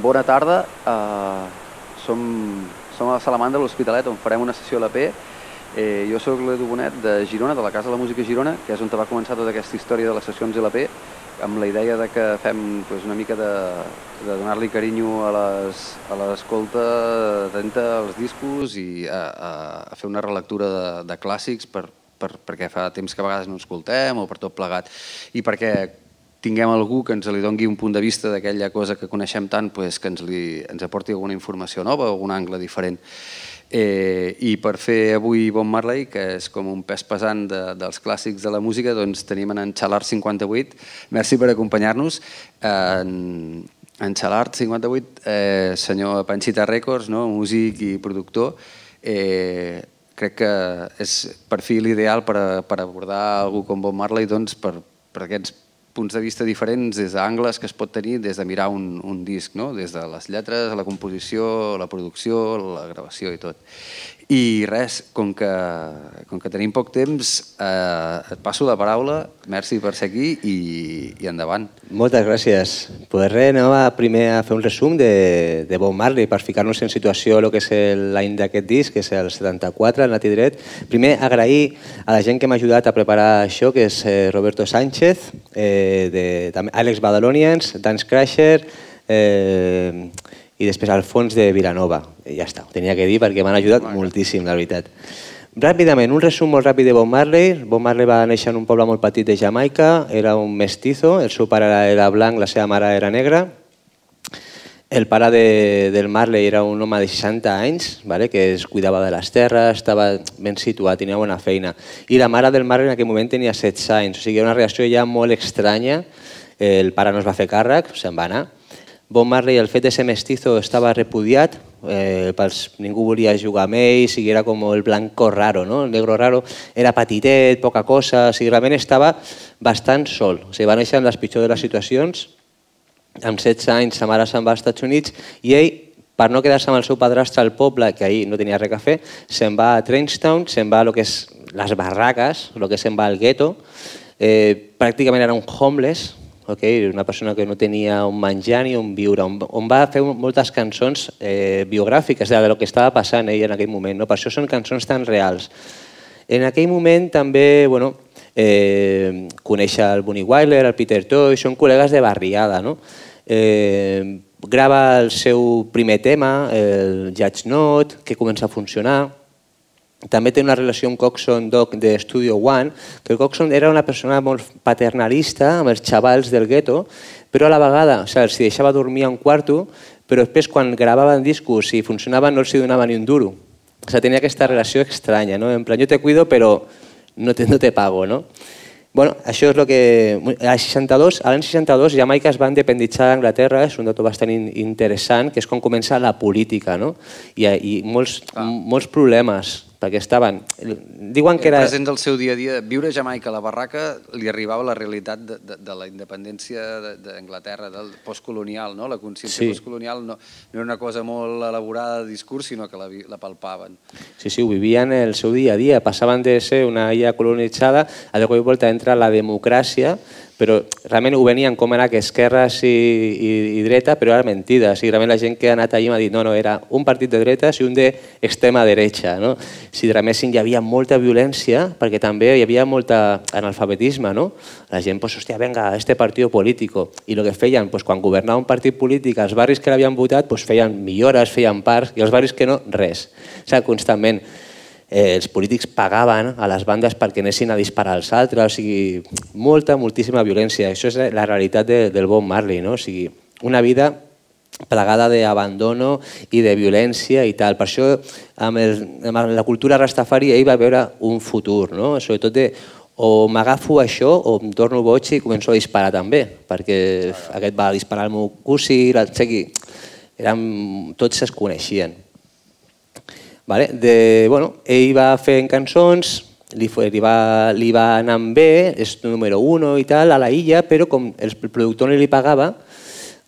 bona tarda. Uh, som, som a Salamandra, a l'Hospitalet, on farem una sessió a l'AP. Eh, jo sóc l'Edu Bonet de Girona, de la Casa de la Música Girona, que és on va començar tota aquesta història de les sessions a l'AP, amb la idea de que fem pues, una mica de, de donar-li carinyo a l'escolta atenta als discos i a, a, a fer una relectura de, de clàssics per, per, perquè fa temps que a vegades no escoltem o per tot plegat i perquè tinguem algú que ens li dongui un punt de vista d'aquella cosa que coneixem tant, pues, que ens, li, ens aporti alguna informació nova o algun angle diferent. Eh, I per fer avui Bon Marley, que és com un pes pesant de, dels clàssics de la música, doncs tenim en Xalart 58. Merci per acompanyar-nos. En, en Xalart 58, eh, senyor Panchita Records, no? músic i productor, eh, crec que és perfil ideal per, a, per abordar algú com Bob Marley doncs, per, per aquests punts de vista diferents des d'angles que es pot tenir des de mirar un, un disc, no? des de les lletres, la composició, la producció, la gravació i tot. I res, com que, com que tenim poc temps, eh, et passo la paraula, merci per ser aquí i, i endavant. Moltes gràcies. Pues res, anem a primer a fer un resum de, de Bob Marley per ficar-nos en situació el que és l'any d'aquest disc, que és el 74, el Nati Dret. Primer, agrair a la gent que m'ha ajudat a preparar això, que és eh, Roberto Sánchez, eh, de, també Badalonians, Dance Crasher, eh, i després al fons de Vilanova. I ja està, ho tenia que dir perquè m'han ajudat bueno. moltíssim, la veritat. Ràpidament, un resum molt ràpid de Bob Marley. Bob Marley va néixer en un poble molt petit de Jamaica, era un mestizo, el seu pare era blanc, la seva mare era negra. El pare de, del Marley era un home de 60 anys, vale? que es cuidava de les terres, estava ben situat, tenia bona feina. I la mare del Marley en aquell moment tenia 16 anys, o sigui, una reacció ja molt estranya. El pare no es va fer càrrec, se'n va anar Bob Marley, el fet de ser mestizo estava repudiat, eh, pels, ningú volia jugar amb ell, o sigui, era com el blanco raro, no? el negro raro, era petitet, poca cosa, o sigui, realment estava bastant sol. O sigui, va néixer en les pitjors de les situacions, amb 16 anys sa mare se'n va als Estats Units i ell, per no quedar-se amb el seu padrastre al poble, que ahir no tenia res a fer, se'n va a Trainstown, se'n va a lo que és les barraques, el que se'n va al gueto, eh, pràcticament era un homeless, okay? una persona que no tenia un menjar ni un viure, on, on va fer moltes cançons eh, biogràfiques de lo que estava passant ell en aquell moment. No? Per això són cançons tan reals. En aquell moment també bueno, eh, conèixer el Bonnie Wyler, el Peter Toy, són col·legues de barriada. No? Eh, grava el seu primer tema, el Judge Note, que comença a funcionar, també té una relació amb Coxon Doc de Studio One, que Coxon era una persona molt paternalista amb els xavals del gueto, però a la vegada o sigui, els deixava dormir a un quarto, però després quan gravaven discos i funcionaven no els donava ni un duro. O sigui, tenia aquesta relació estranya, no? en plan, jo te cuido però no te, no te pago. No? Bueno, això és el que... Al 62, l'any 62, Jamaica es va independitzar d'Anglaterra, és un dato bastant interessant, que és com comença la política, no? I, i molts, ah. molts problemes perquè estaven... Diuen que era... Presents al seu dia a dia, viure a Jamaica a la barraca li arribava la realitat de, de, de la independència d'Anglaterra, del postcolonial, no? La consciència sí. postcolonial no, no era una cosa molt elaborada de discurs, sinó que la, la palpaven. Sí, sí, ho vivien el seu dia a dia, passaven de ser una illa colonitzada a de cop i volta entra la democràcia, però realment ho venien com era que esquerres i, i, i dreta, però era mentida. O sigui, realment la gent que ha anat allà m'ha dit no, no, era un partit de dretes i un d'extrema dreta. No? Sigui, realment hi havia molta violència perquè també hi havia molta analfabetisme. No? La gent, pues, hòstia, venga, este partit polític. I el que feien, pues, quan governava un partit polític, els barris que l'havien votat pues, feien millores, feien parcs, i els barris que no, res. O sigui, constantment eh, els polítics pagaven a les bandes perquè anessin a disparar als altres, o sigui, molta, moltíssima violència. Això és la realitat de, del Bob Marley, no? o sigui, una vida plagada d'abandono i de violència i tal. Per això, amb, el, amb la cultura rastafari, ell va veure un futur, no? sobretot de o m'agafo això o em torno boig i començo a disparar també, perquè aquest va disparar al meu cosí, o sigui, eren, tots es coneixien. Vale? De, bueno, ell va fent cançons, li, li, va, li va anar bé, és número 1 i tal, a la illa, però com el productor no li pagava,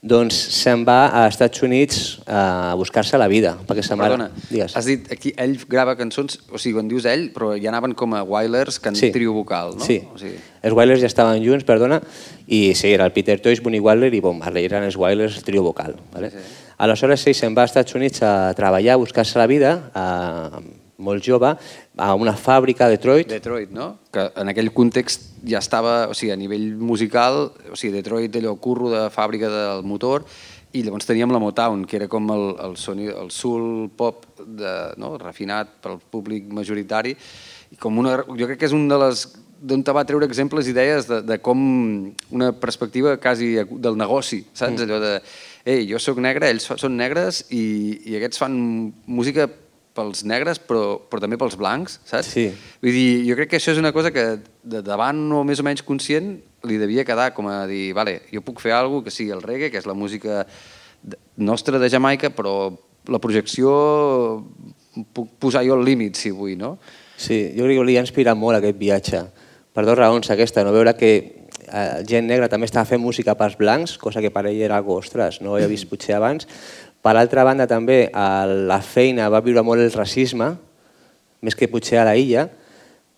doncs se'n va a Estats Units a buscar-se la vida. Perquè sa mare... Perdona, Digues. has dit aquí ell grava cançons, o sigui, quan dius ell, però ja anaven com a Wailers, que en Sí. trio vocal, no? Sí, O sigui, els Wailers ja estaven junts, perdona, i sí, era el Peter Tosh, Bunny Wyler i Bob Marley, eren els Wailers, el trio vocal. Vale? Sí. Aleshores, ell se'n va als Estats Units a treballar, a buscar-se la vida, a, molt jove, a una fàbrica a Detroit. Detroit, no? Que en aquell context ja estava, o sigui, a nivell musical, o sigui, Detroit, allò, curro de fàbrica del motor, i llavors teníem la Motown, que era com el, el, soni, el soul pop de, no? refinat pel públic majoritari, i com una, jo crec que és un de les d'on te va treure exemples i idees de, de com una perspectiva quasi del negoci, saps? Mm. Allò de, ei, jo sóc negre, ells són negres i, i aquests fan música pels negres però, però també pels blancs, saps? Sí. Vull dir, jo crec que això és una cosa que de davant o més o menys conscient li devia quedar com a dir, vale, jo puc fer alguna que sigui el reggae, que és la música nostra de Jamaica, però la projecció puc posar jo el límit, si vull, no? Sí, jo crec que li ha inspirat molt aquest viatge. Per dues raons, aquesta, no veure que eh, gent negra també estava fent música pels blancs, cosa que per ell era algo, ostres, no ho havia vist potser abans. Per altra banda, també, a la feina va viure molt el racisme, més que potser a la illa.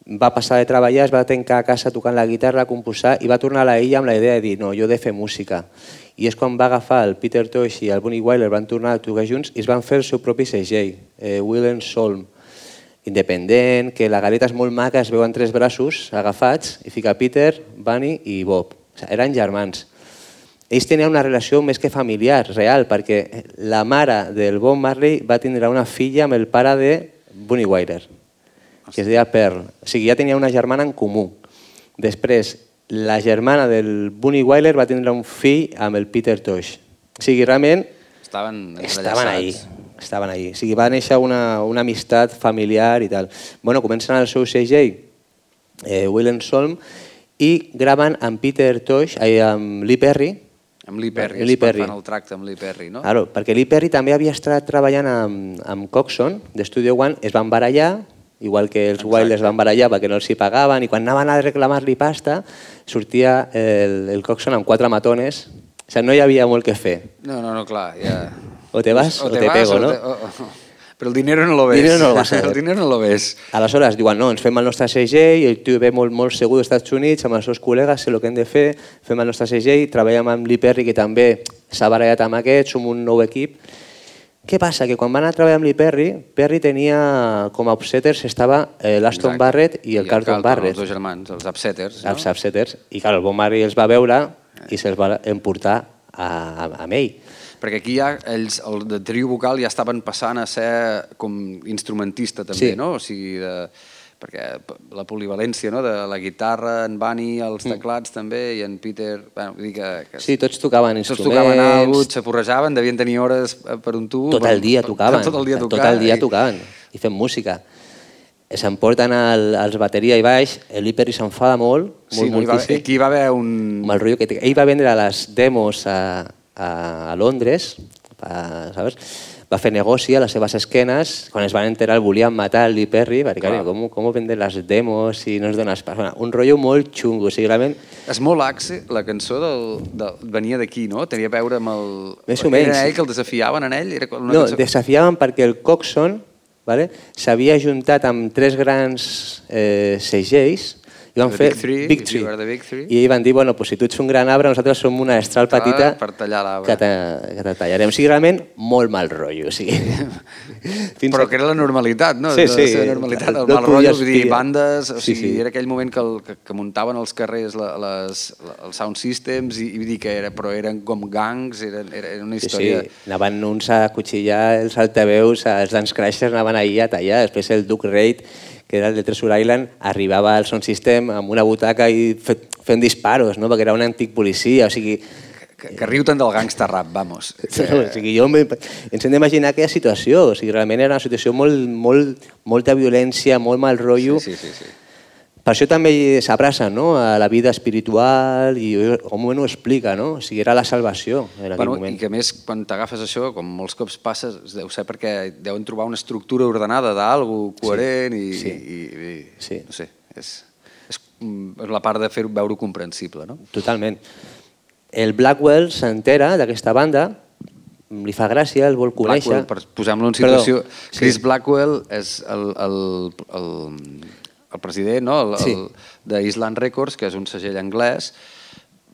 Va passar de treballar, es va tancar a casa tocant la guitarra, a composar, i va tornar a la illa amb la idea de dir, no, jo he de fer música. I és quan va agafar el Peter Tosh i el Bunny Wyler, van tornar a tocar junts i es van fer el seu propi segell, eh, Will and Solm independent, que la galeta és molt maca, es veuen tres braços agafats i fica Peter, Bunny i Bob. O sigui, eren germans. Ells tenien una relació més que familiar, real, perquè la mare del Bob Marley va tindre una filla amb el pare de Bunny Wyler, que es deia Pearl. O sigui, ja tenia una germana en comú. Després, la germana del Bunny Wyler va tindre un fill amb el Peter Tosh. O sigui, realment Estaven estaven ahí. Estaven ahí. O sigui, va néixer una, una amistat familiar i tal. Bueno, comencen el seu segell, eh, Will and Solm, i graven amb Peter Tosh, eh, amb Lee Perry, Amb Lee Perry, Lee es fan Perry. el tracte amb Lee Perry, no? Claro, perquè Lee Perry també havia estat treballant amb, amb Coxon, de Studio One, es van barallar, igual que els Wilders van barallar perquè no els hi pagaven, i quan anaven a reclamar-li pasta, sortia el, el Coxon amb quatre matones, o sigui, no hi havia molt que fer. No, no, no, clar, ja... O te vas o te vas, pego, no? Te... o- o- Però el dinero no lo ves. Dinero no lo vas a. El dinero no lo ves. Aleshores diuen, no, ens fem el nostre segell, i el tio ve molt, molt segur dels Estats Units, amb els seus col·legues, sé el que hem de fer, fem el nostre segell, treballem amb Lee Perry, que també s'ha barallat amb aquest, som un nou equip. Què passa? Que quan van a treballar amb Lee Perry, Perry tenia com a upsetters estava eh, l'Aston. Barrett i el Carlton Barrett, Els dos germans, els upsetters. els upsetters, i clar, el Bon Marley els va veure i se'ls va emportar a, a, amb ell. Perquè aquí ja ells, el de trio vocal ja estaven passant a ser com instrumentista també, Sí. no? O sigui, de, perquè la polivalència no? de la guitarra, en Bunny, els teclats també, i en Peter... Bueno, vull dir que, que Sí, tots tocaven tots instruments. tocaven alguna s'aporrejaven, devien tenir hores eh, per un tubo. tot per- el dia per- tocaven. Tot el dia tocant. Tot el dia i- tocaven i fent música. S'emporten el, els bateria i baix, l'Hiper i s'enfada molt, molt Sí, no, hi va, moltíssim, aquí hi va haver un... el rotllo que. Ell va vendre les demos a, a, a Londres, a, ¿sabes? va fer negoci a les seves esquenes, quan es van enterar el volien matar el Lee Perry, perquè Clar. com, com vendre les demos si no es dones pas? Bueno, un rotllo molt xungo, o sigui, realment Small Axe, la cançó del, del, venia d'aquí, no? Tenia a veure amb el... Més o menys. Era ell que el desafiaven en ell? Era una No, cançó... desafiaven perquè el Coxon vale, s'havia juntat amb tres grans eh, segells i van The fer Big Three, Big Three. the Big Three. I van dir, bueno, pues, si tu ets un gran arbre, nosaltres som una estral petita per tallar que, te, que te tallarem. O sigui, realment, molt mal rotllo. O sigui, fins Però a- que era la normalitat, no? Sí, La sí. seva normalitat, el No mal rotllo, vull dir, bandes... O Sí, sigui, sí. era aquell moment que, el, que, que muntaven als carrers la, les, la, els sound systems i, i vull dir que era, però eren com gangs, era, era, era una Sí, sí, història... anaven uns a cuchillar els altaveus, els Dance Crashers anaven ahir a tallar, després el Duke Reid, que era el de Treasure Island, arribava al sound system amb una butaca i fe, fent disparos, no? perquè era un antic policia, o sigui, Que, que riu tant del gangsta rap, vamos. o sigui jo me, ens hem d'imaginar aquella situació, o sigui, realment era una situació molt, molt, molta violència, molt mal rotllo, Sí, sí, sí. sí. Per això també s'abraça no? a la vida espiritual i un moment ho explica, no? o sigui, era la salvació en aquell Bueno, moment. I que més, quan t'agafes això, com molts cops passa, deu ser perquè deuen trobar una estructura ordenada d'algú coherent i, sí. i, i, Sí. no sé, és, és, és la part de fer veure comprensible, no? Totalment. El Blackwell s'entera d'aquesta banda, li fa gràcia, el vol conèixer... Blackwell, per posar-lo en situació, Perdó, sí. Chris Blackwell és el, el, el, el president no? el, Sí. el, d'Island Records, que és un segell anglès,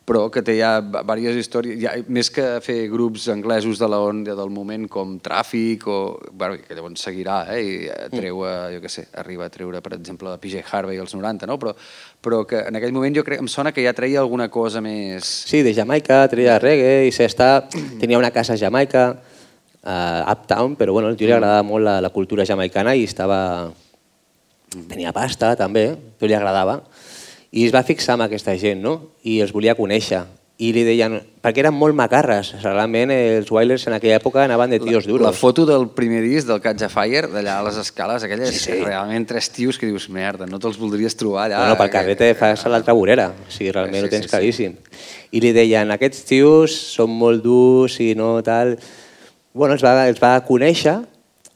però que té ja diverses històries, ja, més que fer grups anglesos de la onda del moment com Tràfic, o, bueno, que llavors seguirà, eh, i eh, treu, a, jo què sé, arriba a treure, per exemple, PJ Harvey als 90, no? però, però que en aquell moment jo crec, em sona que ja treia alguna cosa més... Sí, de Jamaica, treia reggae i s'està... tenia una casa a Jamaica, a Uptown, però bueno, tio li agradava molt la, la cultura jamaicana i estava... tenia pasta també, però li agradava. I es va fixar en aquesta gent, no? I els volia conèixer. I li deien... Perquè eren molt macarres. Realment els Wailers en aquella època anaven de tios duros. La foto del primer disc del Catch a Fire, d'allà a les escales, aquella és Sí, sí. realment tres tios que dius, merda, no te'ls voldries trobar allà. Bueno, pel carrer te fas a l'altra vorera, o sigui, realment Sí, ho tens sí, sí. claríssim. I li deien, aquests tios són molt durs i no tal... Bueno, els va, els va conèixer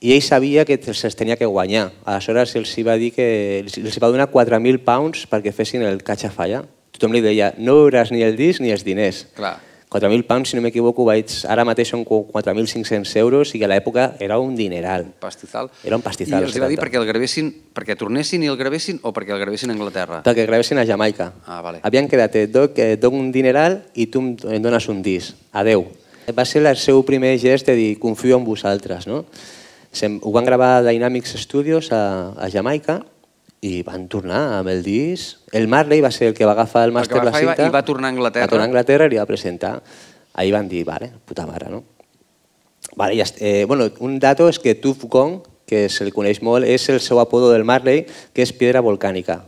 i ell sabia que se'ls tenia que guanyar. Aleshores els hi va dir que els hi va donar 4.000 pounds perquè fessin el catch a falla. Tothom li deia, no veuràs ni el disc ni els diners. Clar. 4.000 pounds, si no m'equivoco, vaig... ara mateix són 4.500 euros i que a l'època era un dineral. Pastizal. Era un pastizal, I els va dir 70. perquè el gravessin, perquè tornessin i el gravessin o perquè el gravessin a Anglaterra? Perquè gravessin a Jamaica. Ah, vale. Havien quedat, et doc, et doc un dineral i tu em dones un disc. Adeu. Va ser el seu primer gest de dir confio en vosaltres. No? Se'm- Ho van gravar a Dynamics Studios a, a Jamaica i van tornar amb el disc. El Marley va ser el que va agafar el màster la i cinta. i va tornar a Anglaterra. Va tornar a Anglaterra i li va presentar. Ahir van dir, vale, puta mare, no? Vale, ja, eh, bueno, un dato és que Tuf Gong, que se li coneix molt, és el seu apodo del Marley, que és piedra volcànica.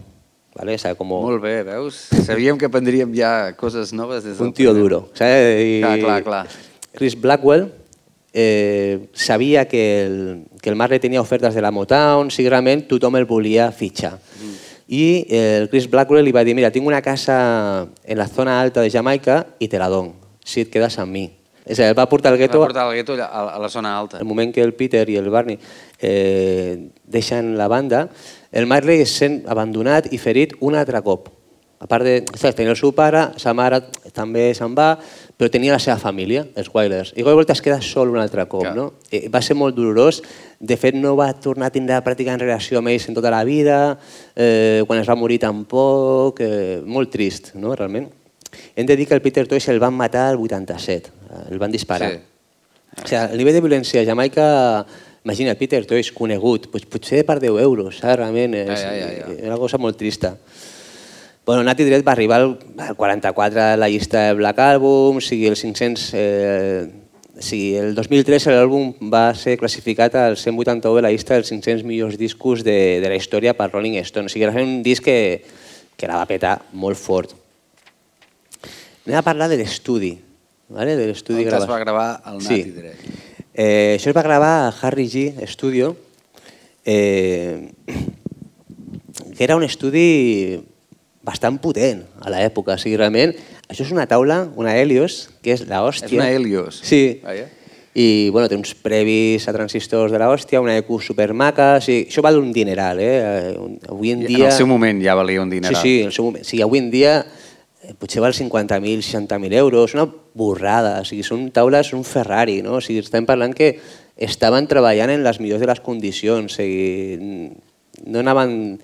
Vale? O sea, como... Molt bé, veus? Sabíem que aprendríem ja coses noves des del un tío primer. duro. ¿sabes? Y Clar, clar, clar. Chris Blackwell eh, sabia que el, que el Marley tenia ofertes de la Motown, si realment tothom el volia fitxar. Mm. I eh, el Chris Blackwell li va dir, mira, tinc una casa en la zona alta de Jamaica i te la dono, si et quedes amb mi. És a dir, el va portar al Va gueto portar el gueto a, a la zona alta. el moment que el Peter i el Barney eh, deixen la banda, el Marley es sent abandonat i ferit un altre cop. A part de... Saps, tenia el seu pare, sa mare també se'n va, però tenia la seva família, els Wailers. I volta es queda sol un altre cop, Clar. no? Eh, va ser molt dolorós. De fet, no va tornar a tindre pràcticament relació amb ells en tota la vida, eh, quan es va morir tampoc, eh, molt trist, no?, realment. Hem de dir que el Peter Tosh el van matar el 87, eh, el van disparar. Sí. O sigui, el nivell de violència a Jamaica, imagina, Peter Tosh, conegut, pues, potser per 10 euros, saps? Realment és Ja, ja, ja, ja. una cosa molt trista. Bueno, Nati Dread va arribar al, al 44 a la llista de Black Album, o sigui, el 500... Eh, o sigui, el 2003 l'àlbum va ser classificat al 181 de la llista dels 500 millors discos de, de la història per Rolling Stone. O sigui, era un disc que, que la va petar molt fort. Anem a parlar de l'estudi, ¿vale? de l'estudi On es va gravar el Sí. Nati Dre. Eh, això es va gravar a Harry G Studio, eh, que era un estudi bastant potent a l'època. O sigui, realment, això és una taula, una Helios, que és la hòstia. És una Helios. Sí. Vaja. I bueno, té uns previs a transistors de la hòstia, una EQ supermaca, o sigui, això val un dineral, eh? Avui en dia... En el seu moment ja valia un Sí, dineral. sí, en el seu moment. O sigui, avui en dia eh, potser val 50.000, 60.000 euros, una borrada, o sigui, són taules, un Ferrari, no? O sigui, estem parlant que estaven treballant en les millors de les condicions, o sigui, no anaven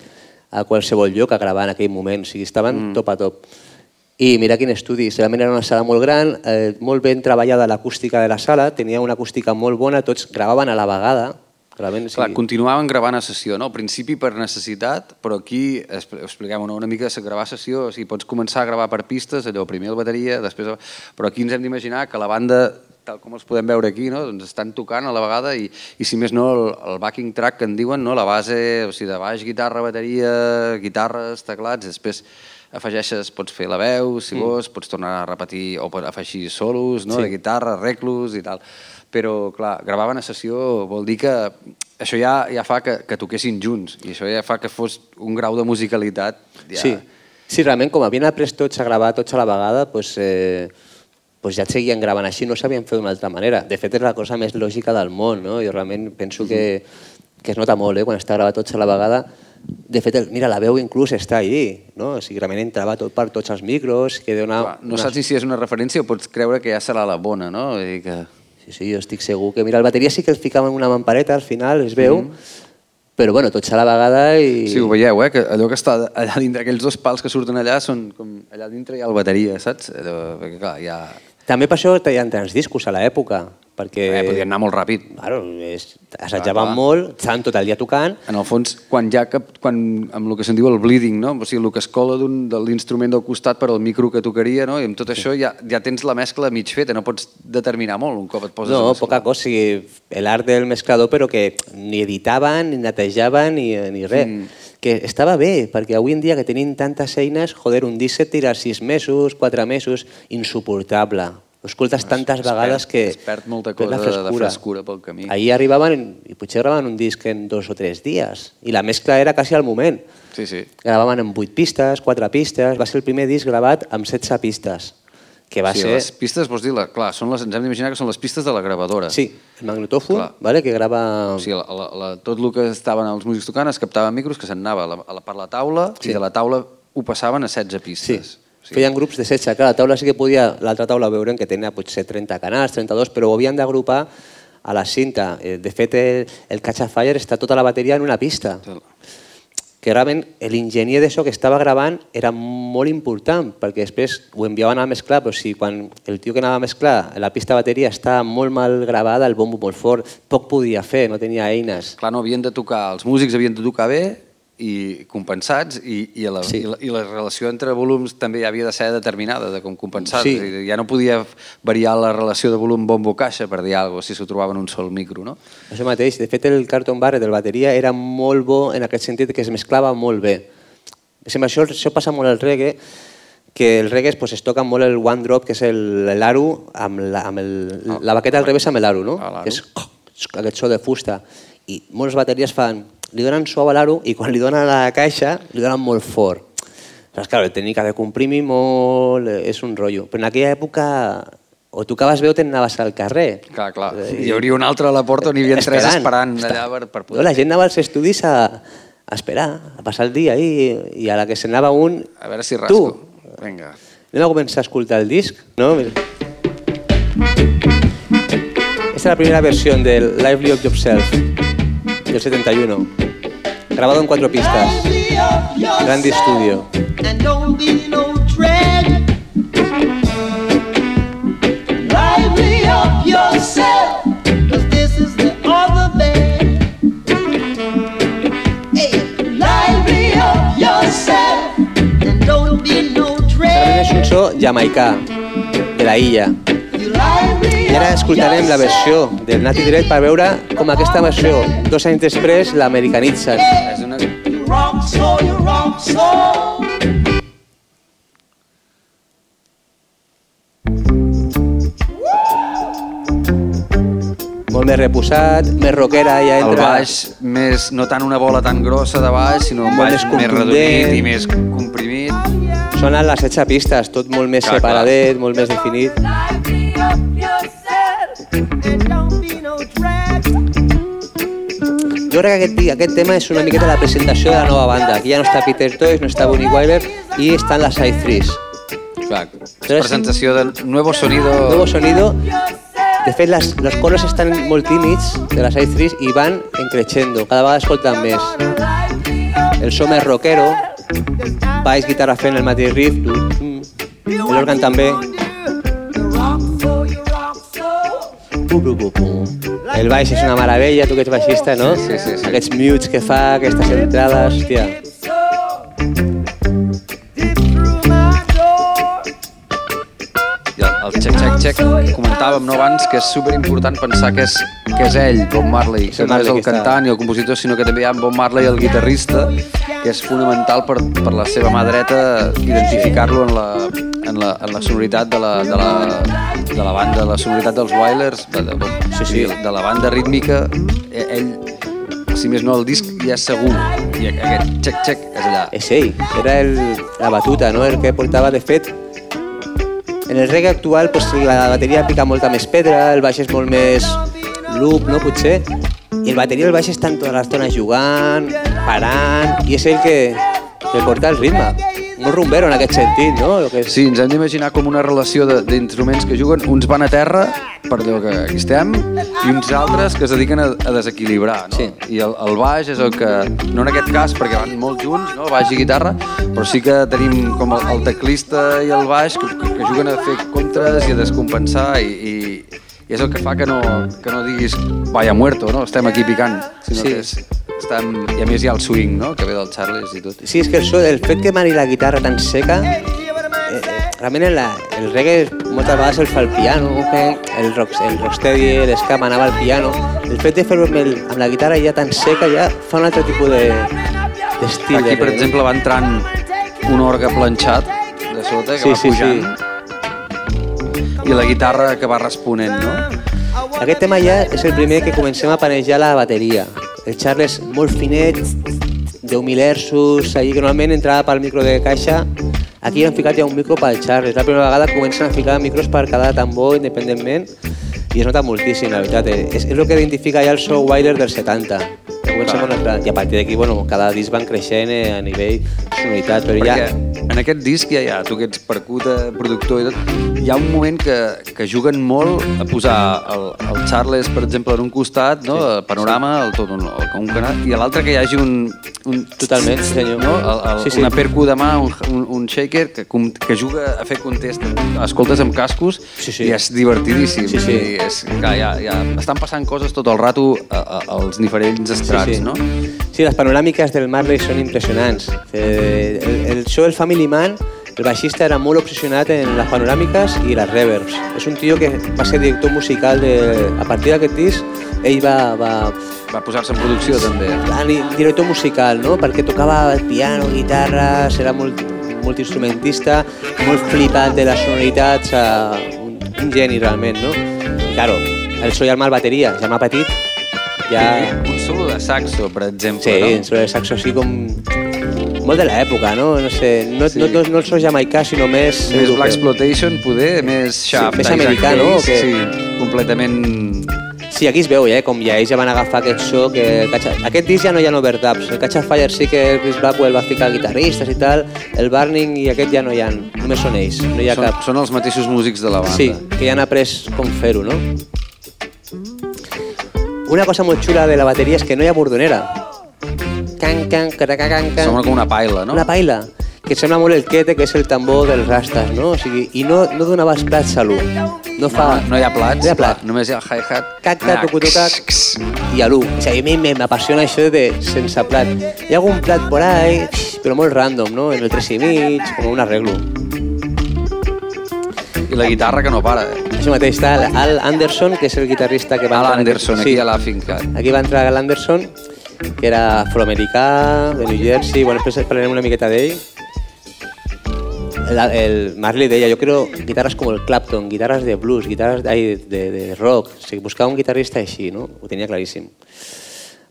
a qualsevol lloc a gravar en aquell moment, o sigui, estaven mm. top a top. I mira quin estudi, realment era una sala molt gran, eh, molt ben treballada l'acústica de la sala, tenia una acústica molt bona, tots gravaven a la vegada, realment, o Clar, continuaven gravant a sessió, no? Al principi per necessitat, però aquí, expl- expliquem una, una mica, gravar a sessió, o sigui, pots començar a gravar per pistes, allò, primer el bateria, després... Però aquí ens hem d'imaginar que la banda, tal com els podem veure aquí, no? doncs estan tocant a la vegada i, i si més no, el, el backing track que en diuen, no? la base, o sigui, de baix, guitarra, bateria, guitarres, teclats, després afegeixes, pots fer la veu, si vols, pots tornar a repetir o pots afegir solos no? Sí. de guitarra, reclus i tal. Però, clar, gravaven a sessió vol dir que això ja, ja fa que, que toquessin junts i això ja fa que fos un grau de musicalitat. Ja... Sí. sí, realment, com havien après tots a gravar tots a la vegada, doncs, eh, doncs ja et seguien gravant així, no sabien fer d'una altra manera. De fet, és la cosa més lògica del món, no? Jo realment penso que, que es nota molt, eh, quan està gravat tots a la vegada, De fet, el, mira, la veu inclús està allí, no? O sigui, realment entrava tot per tots els micros, que dona... Clar, no saps ni si és una referència o pots creure que ja serà la bona, no? Vull dir que... Sí, sí, jo estic segur que... Mira, el bateria sí que el ficava en una mampareta al final, es veu, mm. però bueno, tot a la vegada i... Sí, ho veieu, eh? Que allò que està allà dintre, aquells dos pals que surten allà, són com allà dintre hi ha el bateria, saps? Allò, perquè clar, hi ha... També per això hi tants discos a l'època, perquè... Eh, podien anar molt ràpid. Claro, és, assajaven clar. molt, estaven tot el dia tocant. En el fons, quan ja cap, quan, amb el que se'n diu el bleeding, no? o sigui, el que es cola de l'instrument del costat per al micro que tocaria, no? i amb tot sí. això ja, ja tens la mescla mig feta, no pots determinar molt un cop et poses No, poca cosa, o sigui, l'art del mesclador, però que ni editaven, ni netejaven, ni, ni res. Mm que estava bé, perquè avui en dia que tenim tantes eines, joder, un disc et tira sis mesos, quatre mesos, insuportable. Ho escoltes tantes es vegades que... Es perd molta cosa frescura. de frescura pel camí. Ahir arribaven, i potser gravaven un disc en dos o tres dies, i la mescla era quasi al moment. Sí, sí. Gravaven en vuit pistes, quatre pistes, va ser el primer disc gravat amb 16 pistes que va sí, ser... Les pistes, vols dir, la, clar, són les, ens hem d'imaginar que són les pistes de la gravadora. Sí, el magnetòfon, vale, que grava... O sigui, la, la, la, tot el que estaven els músics tocant es captava micros que s'anava per la taula sí. i de la taula ho passaven a 16 pistes. Sí. Sí. Feien grups de 16. Clar, la taula sí que podia, l'altra taula veurem que tenia potser 30 canals, 32, però ho havien d'agrupar a la cinta. Eh, de fet, el, el Catch a Fire està tota la bateria en una pista. Que realment l'enginyer d'això que estava gravant era molt important, perquè després ho enviaven a mesclar, però si quan el tio que anava a mesclar la pista de bateria estava molt mal gravada, el bombo molt fort, poc podia fer, no tenia eines. Clar, no havien de tocar, els músics havien de tocar bé, i compensats i, i, la, sí. i, la, i la relació entre volums també ja havia de ser determinada de com compensats. Sí. Ja no podia variar la relació de volum bombo-caixa per dir alguna cosa si s'ho trobaven un sol micro. No? Això mateix. De fet, el Carton Barret del bateria era molt bo en aquest sentit que es mesclava molt bé. Això, això passa molt al reggae, que el reggae pues, es toca molt el one drop, que és l'aro, amb, la, amb el, ah, la baqueta al revés amb l'aro, no? que és aquest so de fusta. I moltes bateries fan li donen suau a l'aro i quan li donen a la caixa li donen molt fort. Però, clar, el tècnica de comprimir molt és un rotllo. Però en aquella època o tocaves bé o t'anaves al carrer. Clar, clar. Hi hauria un altre a la porta on hi havia tres esperant allà per, per poder... No, la gent anava als estudis a, a esperar, a passar el dia i, i a la que s'anava un... A veure si rasco. Tu, Vinga. Anem a començar a escoltar el disc, no? Esta es la primera versión del Lively of Yourself, del 71 grabado en cuatro pistas. Grande estudio. es un so jamaicà, de la illa. I ara escoltarem la versió del Nati Direct per veure com aquesta versió, dos anys després, l'americanitzen. És una... Molt més reposat, més rockera, ja entra... El baix, més, no tant una bola tan grossa de baix, sinó un baix més, més redonit i més comprimit. Sonen les 16 pistes, tot molt més clar, separadet, clar. molt més definit. Jo crec que aquest, aquest tema és una miqueta la presentació de la nova banda. Aquí ja no està Peter Toys, no està Bonnie Wyler i estan les Side Threes. Clar, és presentació de nuevo sonido... Nuevo sonido. De fet, les, los coros estan molt tímids de les Side Threes i van encreixendo. Cada vegada escolten més. El so més rockero, baix, guitarra fent el mateix riff, l'òrgan també. El baix és una meravella, tu que ets baixista, no? Sí, sí, sí. Aquests mutes que fa, aquestes entrades, hòstia. El check, check, check, comentàvem no, abans que és superimportant pensar que és, que és ell, Bob Marley, que no és el cantant i el compositor, sinó que també hi ha Bob Marley, el guitarrista, que és fonamental per, per la seva mà dreta identificar-lo en, la, en, la, en la sonoritat de la, de, la, de la banda, la sonoritat dels Wailers, de, de, sí, sí, de la banda rítmica, e, ell si més no el disc ja és segur. I aquest check-check és allà. És ell, era el, la batuta, no? el que portava de fet en el reggae actual pues, la bateria pica molta més pedra, el baix és molt més loop, no, potser, i el bateria el baix estan tota l'estona jugant, parant, i és ell que, que porta el ritme. Molt rumbero en aquest sentit, no? El que és... Sí, ens hem d'imaginar com una relació de- d'instruments que juguen, uns van a terra, per allò que aquí estem, i uns altres que es dediquen a, a desequilibrar, no? Sí. I el, el baix és el que, no en aquest cas perquè van molt junts, no? baix i guitarra, però sí que tenim com el, el teclista i el baix que, que, que juguen a fer contres i a descompensar i, i, i és el que fa que no, que no diguis vaya muerto, no? estem aquí picant, sinó Sí. que és, estem, i a més hi ha el swing, no? que ve del Charles i tot. Sí, és que el, so, el fet que mani la guitarra tan seca, eh, eh, realment el, el reggae moltes vegades el fa el piano, que el, rock, el rocksteady, l'esca anava al piano. El fet de fer-ho amb, el- amb la guitarra ja tan seca ja fa un altre tipus de d'estil. Aquí, de per reggae. exemple, va entrant un orgue planxat de sota que Sí, va sí, pujant i la guitarra que va responent, no? Aquest tema ja és el primer que comencem a panejar la bateria. El Charles molt finet, 10.000 hertzos, allí que normalment entrava pel micro de caixa. Aquí han ficat ja un micro pel Charles. La primera vegada comencen a ficar micros per cada tambor independentment i es nota moltíssim, la veritat. eh. És, és el que identifica ja el so Wilder del 70. Comencem amb una... I a partir d'aquí, bueno, cada disc van creixent eh, a nivell sonoritat, però Perquè ja... en aquest disc ja hi ha, tu que ets percuta, productor i tot, hi ha un moment que, que juguen molt a posar el, el Charles, per exemple, en un costat, no? el panorama, el, tot un, el, un canal, i a l'altre que hi hagi un... un Totalment, sí, senyor. No? El, el, Sí, sí. Una percu de mà, un, un, un shaker que, que juga a fer contest. Escoltes amb cascos Sí, sí. i és divertidíssim. Sí, sí. I és, clar, ja, ja estan passant coses tot el rato a, a, als diferents estrats, no? Sí, les panoràmiques del Marley són impressionants. Eh, el, el show del Family Man, el baixista era molt obsessionat en les panoràmiques i les reverbs. És un tio que va ser director musical de... A partir d'aquest disc, ell va, va, Va posar-se en producció, també. director musical, no? perquè tocava piano, guitarres, era molt, multiinstrumentista, molt flipat de les sonoritats, un, un geni realment, no? I, claro, el so i el mal bateria, ja m'ha petit, ja... Un solo de saxo, per exemple, Sí, no? no? sobre el saxo així com... Molt de l'època, no? No sé, no, Sí. no, no, no el so jamaicà, sinó més... Més europeu. Black Exploitation, poder, més Shaft, més Isaac americà, no? Que- Sí, completament... Sí, aquí es veu, eh? com ja ells ja van agafar aquest so que... el. Aquest disc ja no hi ha overdubs. El Catch Fire sí que Chris Blackwell va ficar guitarristes i tal. El Burning i aquest ja no hi ha, només són ells. No hi ha Són, cap... són els mateixos músics de la banda. Sí, que ja han après com fer-ho, no? Una cosa molt xula de la bateria és que no hi ha bordonera. Can, can, can, can, can. Sembla com una paila, no? Una paila, que sembla molt el quete, que és el tambor dels rastas, no? O sigui, I no, no donava plats a l'1. No fa... No, no hi ha plats, No hi ha plat. només hi ha el hi-hat. Caca, Ah, tucutucac, x, x. i a l'1. O sigui, a mi m'apassiona això de sense plat. Hi ha algun plat por ahí, però molt random, no? En el 3 i mig, com un arreglo. I la guitarra que no para. Eh? Això mateix està Al Anderson, que és el guitarrista que va Al Anderson, aquí ja l'ha fincat. Aquí va entrar Al Anderson, que era afroamericà, de New Jersey, bueno, després parlarem una miqueta d'ell. El, el Marley deia, jo quiero guitarras como el Clapton, guitarras de blues, guitarras de, de, de rock. O sigui, buscava un guitarrista així, no? Ho tenia claríssim.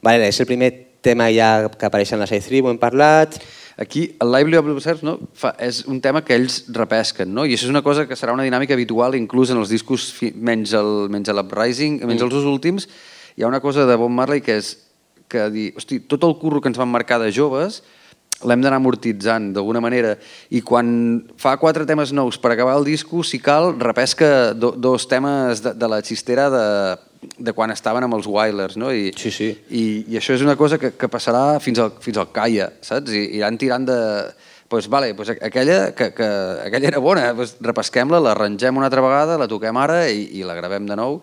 Vale, és el primer tema ja que apareix en la Side 3, ho hem parlat. Aquí, el Lively Observes no, fa, és un tema que ells repesquen, no? i això és una cosa que serà una dinàmica habitual inclús en els discos fi, menys el- menys l'Uprising, menys els dos últims, hi ha una cosa de Bob Marley que és que dir, hosti, tot el curro que ens van marcar de joves l'hem d'anar amortitzant d'alguna manera. I quan fa quatre temes nous per acabar el disco, si cal, repesca do, dos temes de, de la xistera de, de quan estaven amb els Wailers, no? I, Sí, sí. i, i això és una cosa que, que passarà fins al, fins al Caia, saps? I iran tirant de... Pues, vale, pues aquella, que, que, aquella era bona, pues, repesquem-la, l'arrangem una altra vegada, la toquem ara i, i la gravem de nou.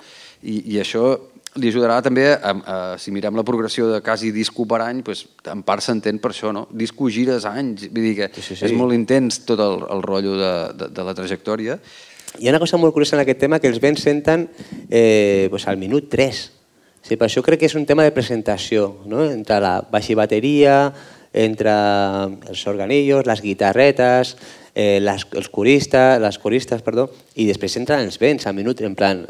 I, i això li ajudarà també, a, a, si mirem la progressió de quasi disco per any, pues, en part s'entén per això, no? Disco gires anys, vull dir que Sí, sí, sí. és molt intens tot el, el rotllo de, de, de la trajectòria. Hi ha una cosa molt curiosa en aquest tema que els vents senten eh, pues al minut 3. Sí, per això crec que és un tema de presentació, no? entre la baixa i bateria, entre els organillos, les guitarretes, eh, les, els coristes, les coristes, perdó, i després entren els vents al minut, en plan,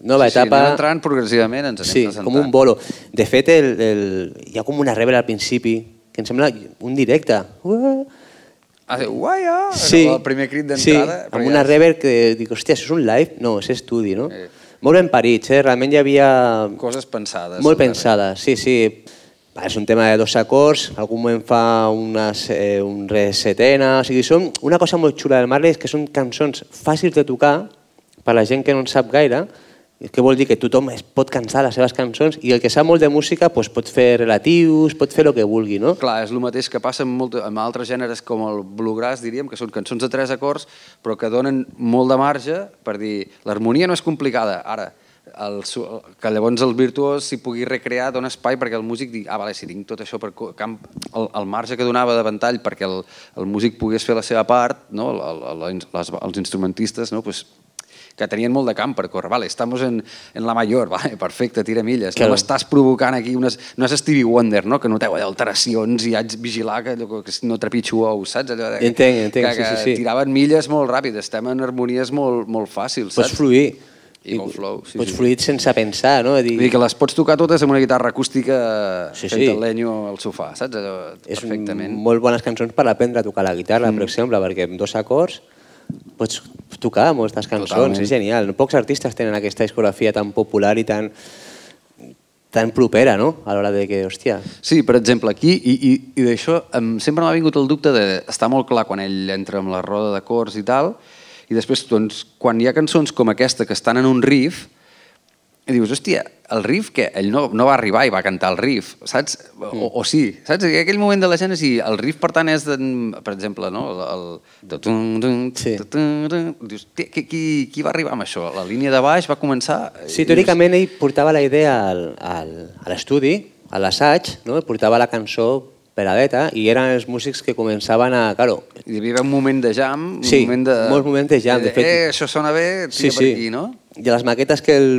nova sí, sí, etapa... anem entrant progressivament, ens anem Sí, presentant. com un bolo. De fet, el, el, hi ha com una reverb al principi, que em sembla un directe. Uh, Ah, sí, uaia! sí, El primer crit sí, d'entrada. amb una reverb que dic, hòstia, això és un live? No, és estudi, no? Eh. molt ben parits, eh? realment hi havia Coses pensades. molt pensades, sí, sí. Va, És un tema de dos acords, algun moment fa una, se- un re setena, o sigui, són una cosa molt xula del Marley és que són cançons fàcils de tocar per la gent que no en sap gaire, que vol dir que tothom es pot cansar les seves cançons i el que sap molt de música doncs, pot fer relatius, pot fer el que vulgui, no? Clar, és el mateix que passa amb, molt, amb altres gèneres com el bluegrass, diríem, que són cançons de tres acords, però que donen molt de marge per dir l'harmonia no és complicada, ara, el, que llavors el virtuós s'hi pugui recrear, dona espai perquè el músic digui, ah, vale, si tinc tot això per camp, el, el marge que donava de ventall perquè el, el músic pogués fer la seva part, no? el, el, el, les, els instrumentistes, no? pues, que tenien molt de camp per córrer. Vale, estamos en, en la mayor, vale, perfecte, tira milles. Claro. No m'estàs provocant aquí unes... No és Stevie Wonder, no?, que noteu allò, alteracions i haig vigilar que, allò, que no trepitjo ous, saps? Allò de, Entenc, entenc, que, sí, que sí, sí. tiraven milles molt ràpid, estem en harmonies molt, molt fàcils, Pots saps? fluir. Eagle flow, sí, pots sí. fluir sense pensar, no? Dir, Vull dir que les pots tocar totes amb una guitarra acústica Sí, fent sí. el lenyo al sofà, saps? Allò, és perfectament. molt bones cançons per aprendre a tocar la guitarra, mm. per exemple, perquè amb dos acords pots tocar moltes cançons, Totalment. és genial. Pocs artistes tenen aquesta discografia tan popular i tan, tan propera, no?, a l'hora de que, hòstia... Sí, per exemple, aquí, i, i, i d'això em, sempre m'ha vingut el dubte de... Està molt clar quan ell entra amb la roda d'acords i tal, i després, doncs, quan hi ha cançons com aquesta que estan en un riff, i dius, hòstia, el riff, que ell no, no va arribar i va cantar el riff, saps? O, o sí, saps? En aquell moment de la gent, sí, el riff, per tant, és, de, per exemple, no? el, el, Sí. Dius, "Tia, qui, qui, qui va arribar amb això? La línia de baix va començar... Sí, teòricament ell portava la idea al, al, a l'estudi, a l'assaig, no? portava la cançó peladeta i eren els músics que començaven a... Claro, Hi havia un moment de jam, un Sí, moment de... molts moments de jam, de fet. Eh, això sona bé, tira per aquí, no? I les maquetes que el,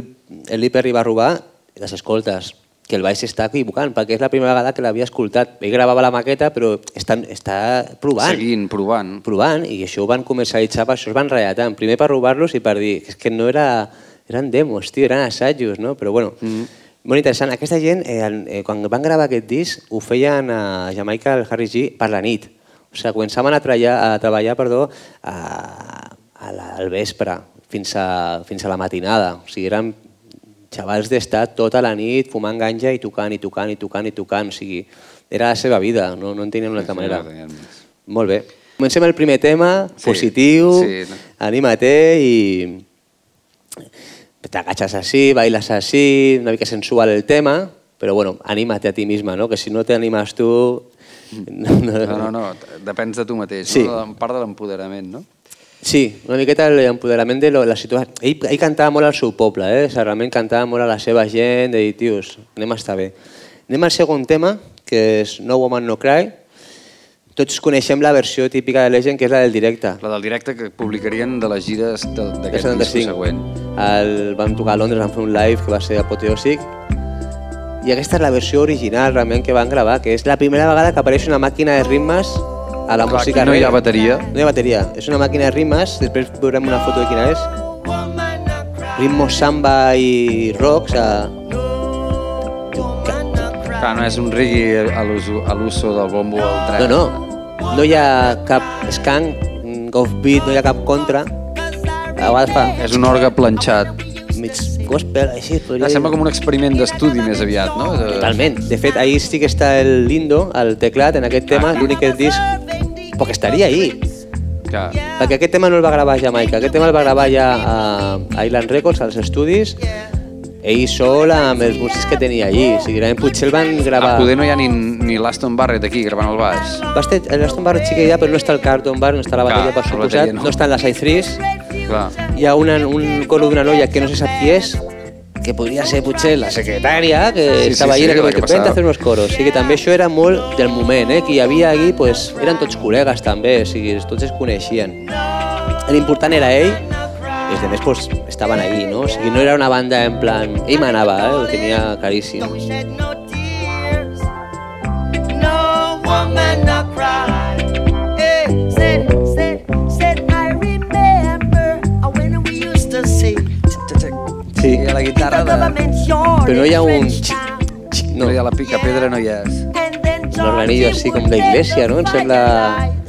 el Liper li va robar, les escoltes, que el baix s'està equivocant, perquè és la primera vegada que l'havia escoltat. Ell gravava la maqueta, però està, està provant. Seguint, provant. provant, i això ho van comercialitzar, per això es van reatar, primer per robar-los i per dir és que no era... Eren demos, tio, eren assajos, no? Però bueno, mm. Molt interessant. Aquesta gent, eh, eh, quan van gravar aquest disc, ho feien a Jamaica, el Harry G, per la nit. O sigui, començaven a treballar, a treballar perdó, a, a la, al vespre, fins a, fins a la matinada. O sigui, eren xavals d'estar tota la nit fumant ganja i tocant, i tocant, i tocant, i tocant. O sigui, era la seva vida, no, no en tenien una altra manera. Molt bé. Comencem el primer tema, Sí, positiu, sí, no. anímate i t'agachas así, bailas así, una mica sensual el tema, però bueno, anímate a ti misma, ¿no? que si no te animas tú... No, no, No, no, depens de tu mateix, Sí. no? Part de l'empoderament, no? Sí, una miqueta l'empoderament de lo, la situació. Ell, ell cantava molt al seu poble, eh? O sigui, realment cantava molt a la seva gent, de dir, tios, anem a estar bé. Anem al segon tema, que és No Woman No Cry. Tots coneixem la versió típica de Legend, que és la del directe. La del directe que publicarien de les gires d'aquest disc 75. següent. El, vam tocar a Londres, vam fer un live que va ser apoteòsic. I aquesta és la versió original realment que van gravar, que és la primera vegada que apareix una màquina de ritmes a la Clar, música no hi ha bateria. No hi ha bateria. És una màquina de ritmes, després veurem una foto de quina és. Ritmo samba i rock, o sigui, Clar, no és un l'uso a l'uso del bombo al tren. No, no. No hi ha cap skank, mm, offbeat, no hi ha cap contra. A vegades fa És un orgue planxat. mig gospel, així. podria dir. sembla com un experiment d'estudi més aviat, no? De... Totalment. De fet, ahir sí que està el Lindo, el teclat, en aquest tema, l'únic que disc, però que estaria ahir. Clar. Perquè aquest tema no el va gravar a Jamaica, aquest tema el va gravar ja a Island Records, als estudis, ell sol amb els músics que tenia allí. O sigui, realment potser el van gravar... poder no hi ha ni, ni l'Aston Barrett aquí gravant el baix. Estar, l'Aston Barrett sí que hi ha, però no està el Carlton Bar, no està la Clar, bateria, per la suposat, no. no. està en la Side 3, Clar. hi ha una, un coro d'una noia que no se sap qui és, que podria ser potser la secretària, que Sí, sí, estava sí, allà, la que, vent a fer unos coros. O sigui que també això era molt del moment, eh? que hi havia allí, pues, eren tots col·legues també, o sigui, tots es coneixien. L'important era ell, i els altres pues, estaven allí, no? O sigui, no era una banda en plan... Ell manava, eh? ho tenia claríssim. shed no tears. No woman no cry. Hey, said, said, said, I remember when we used to say, Sí, I a la guitarra de... però no hi ha un... xic, xic, No no, hi ha la pica pedra, no hi és. Un organillo així com would d'església, no? Em sembla-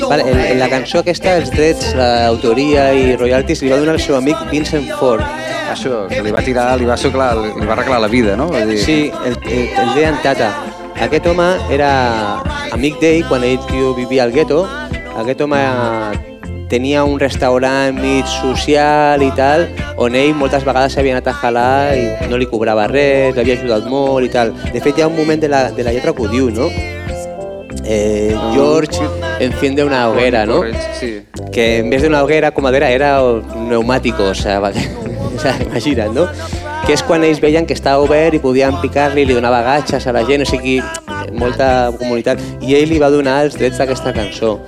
Vale, en, en la cançó aquesta, els drets, l'autoria i royalties li va donar el seu amic Vincent Ford. Això, que li va tirar, li va, suclar, li va arreglar la vida, no? Vull dir, Sí, el, el, el deien Tata. Aquest home era amic d'ell quan ell tio, vivia al gueto. Aquest home tenia un restaurant mig social i tal, on ell moltes vegades s'havia anat a jalar i no li cobrava res, l'havia ajudat molt i tal. De fet, hi ha un moment de la, de la lletra que ho diu, no? Eh, George enciende una hoguera, ¿no? Sí. que en vez de una hoguera com madera era un neumàtico, o sea, va- o sea, imagina't, no? Que és quan ells veien que estava obert i podien picar-li, li donava gatxes a la gent, o sigui, molta comunitat. I ell li va donar els drets d'aquesta cançó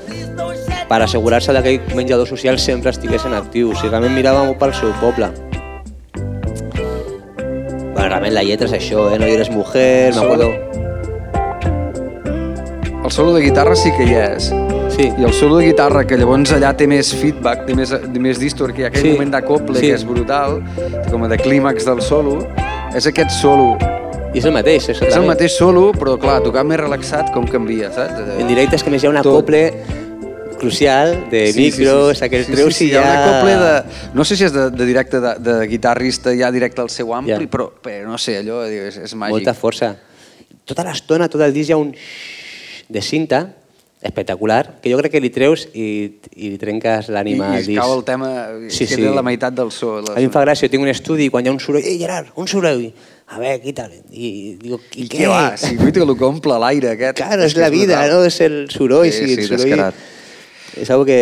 per assegurar-se que aquell menjador social sempre estigués en actiu. O sigui, realment mirava molt pel seu poble. Bueno, realment la lletra és això, eh? No eres mujer, m'acordo... El solo de guitarra sí que hi és. Sí. I el solo de guitarra, que llavors allà té més feedback, té més, té més distor, que hi ha aquell Sí. moment d'acople Sí. que és brutal, com a de clímax del solo, és aquest solo. I és el mateix, És el mateix solo, però clar, tocar més relaxat com canvia, saps? En directe és que més hi ha un Tot. acople crucial de micros, aquell sí, treus sí, i hi ha ja... un acople de... No sé si és de, de directe de, de guitarrista ja directe al seu ampli, Ja. però, però no sé, allò és, és màgic. Molta força. Tota l'estona, tot el disc hi ha un de cinta espectacular, que jo crec que li treus i, i li trenques I, l'ànima al i disc. cau el tema, Sí, sí, la meitat del so. La... A mi em fa gràcia, jo tinc un estudi i quan hi ha un soroll, ei Gerard, un soroll, a veure, quítale. I digo, i, I què? què va? Si vull que que omple l'aire aquest. Claro, és que la vida, brutal. no? És el soroll, Sí, sí, sí, el soroll... descarat. És algo que...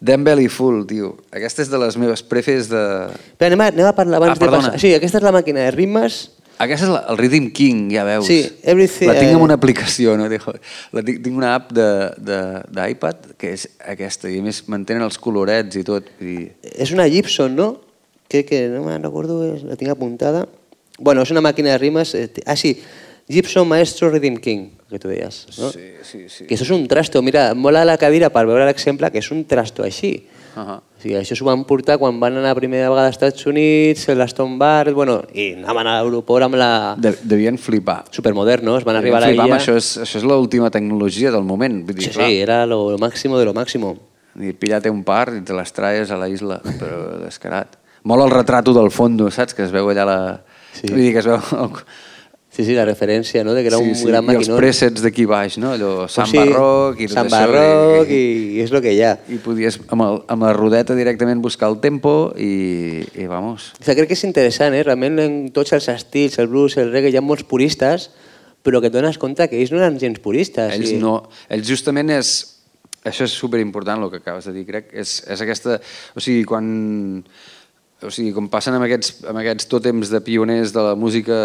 Damn Belly Full, tio. Aquesta és de les meves prefes de... Però anem a, anem a parlar abans Ah, de perdona. passar... Sí, aquesta és la màquina de ritmes. Aquesta és la, el Rhythm King, ja veus. Sí, everything- La tinc en eh, una aplicació, no? La tinc, tinc una app de- de- d'iPad que és aquesta, i a més mantenen els colorets i tot. I... És una Gibson, no? Que, que no me'n recordo, la tinc apuntada. Bueno, és una màquina de rimes... eh, Ah, sí, Gibson Maestro Rhythm King, que tu deies. No? Sí, sí, sí. Que això és un trasto. Mira, mola la cadira per veure l'exemple, que és un trasto així. Uh -huh. O sigui, això s'ho van portar quan van anar la primera vegada als Estats Units, l'Aston Bar, bueno, i anaven a l'aeroport amb la... De, devien flipar. Supermodernos, van arribar a Devien la flipar amb illa... això, és, això és l'última tecnologia del moment. Vull dir, Sí, clar, sí, era lo, lo máximo de lo máximo. I píllate un par i te les traes a la isla, però descarat. Mola el retrato del fondo, saps? Que es veu allà la... Sí. Vull dir que es veu... El... Sí, sí, la referència, no?, de que era un gran I els presets d'aquí baix, no? Allò, Sant Sí, Barroc i Sant. Barroc i, i és el que hi ha. I podies amb, el, amb la rodeta directament buscar el tempo i, i vamos. O sigui, crec que és interessant, eh? realment en tots els estils, el blues, el reggae, hi ha molts puristes, però que et dones compte que ells no eren gens puristes. Ells i... no... Ells justament és... Això és superimportant, el que acabes de dir, crec. És, és aquesta... O sigui, quan... O sigui, com passen amb aquests, amb aquests tòtems de pioners de la música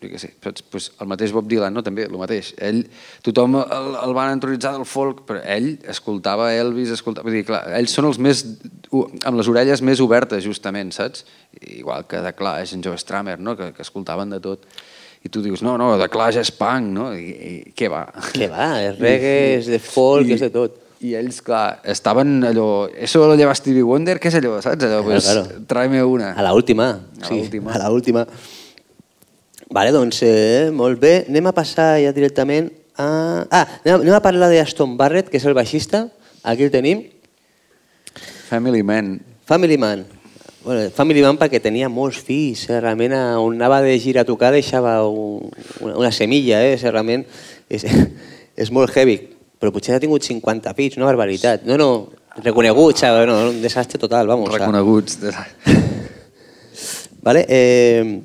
jo què sé, saps? pues el mateix Bob Dylan, no? també, el mateix. Ell, tothom el, el van entronitzar del folk, però ell escoltava Elvis, escoltava... Vull dir, clar, ells són els més... amb les orelles més obertes, justament, saps? Igual que de Clash, en Joe Strummer, no? que, que escoltaven de tot. I tu dius, no, no, de Clash és punk, no? I, i què va? Què va, és reggae, és de folk, és de tot. I ells, clar, estaven allò... Eso lo lleva Stevie Wonder, què és allò, saps? Allò, pues, claro. tráeme una. A la última. A sí, l'última. A la última. Vale, doncs, eh, molt bé. Anem a passar ja directament a... Ah, anem, a- anem a parlar d'Aston Barrett, que és el baixista. Aquí el tenim. Family Man. Family Man. Bueno, Family Man perquè tenia molts fills, eh? realment a- on anava de gira a tocar deixava un, una, una semilla, eh? Realment és, és molt heavy, però potser ha tingut 50 fills, una barbaritat. No, no, reconeguts, eh? no, un desastre total, vamos. Reconeguts. Vale? Eh,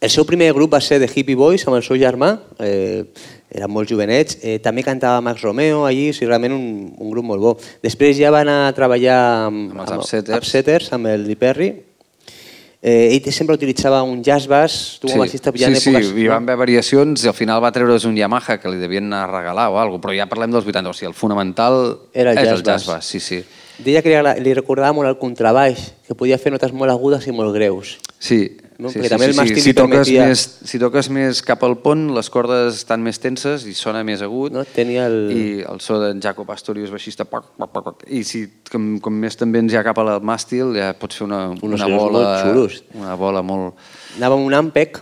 el seu primer grup va ser The Hippie Boys amb el seu germà, eh, eren molt jovenets, eh, també cantava Max Romeo allí, o sigui, realment un, un grup molt bo. Després ja va anar a treballar amb, Amb els Upsetters. Upsetters, amb el Lee Perry. Eh, ell sempre utilitzava un jazz bass, tu sí, ja en sí, èpoques... hi van haver variacions i al final va treure's un Yamaha que li devien regalar o alguna però ja parlem dels 80, o sigui, el fonamental Era el és jazz el jazz bass. bass, sí, sí. Deia que li, li recordava molt el contrabaix, que podia fer notes molt agudes i molt greus. Sí, No? sí, Perquè sí, també sí, el sí. màstil Si, toques permetia- més, si toques més cap al pont, les cordes estan més tenses i sona més agut. No? Tenia el... I el so d'en Jaco Pastorius baixista, poc, poc, poc, poc. i si com, com més també ens hi ha cap al màstil, ja pots fer una, Uns una bola, una bola molt... Anava amb un Ampeg,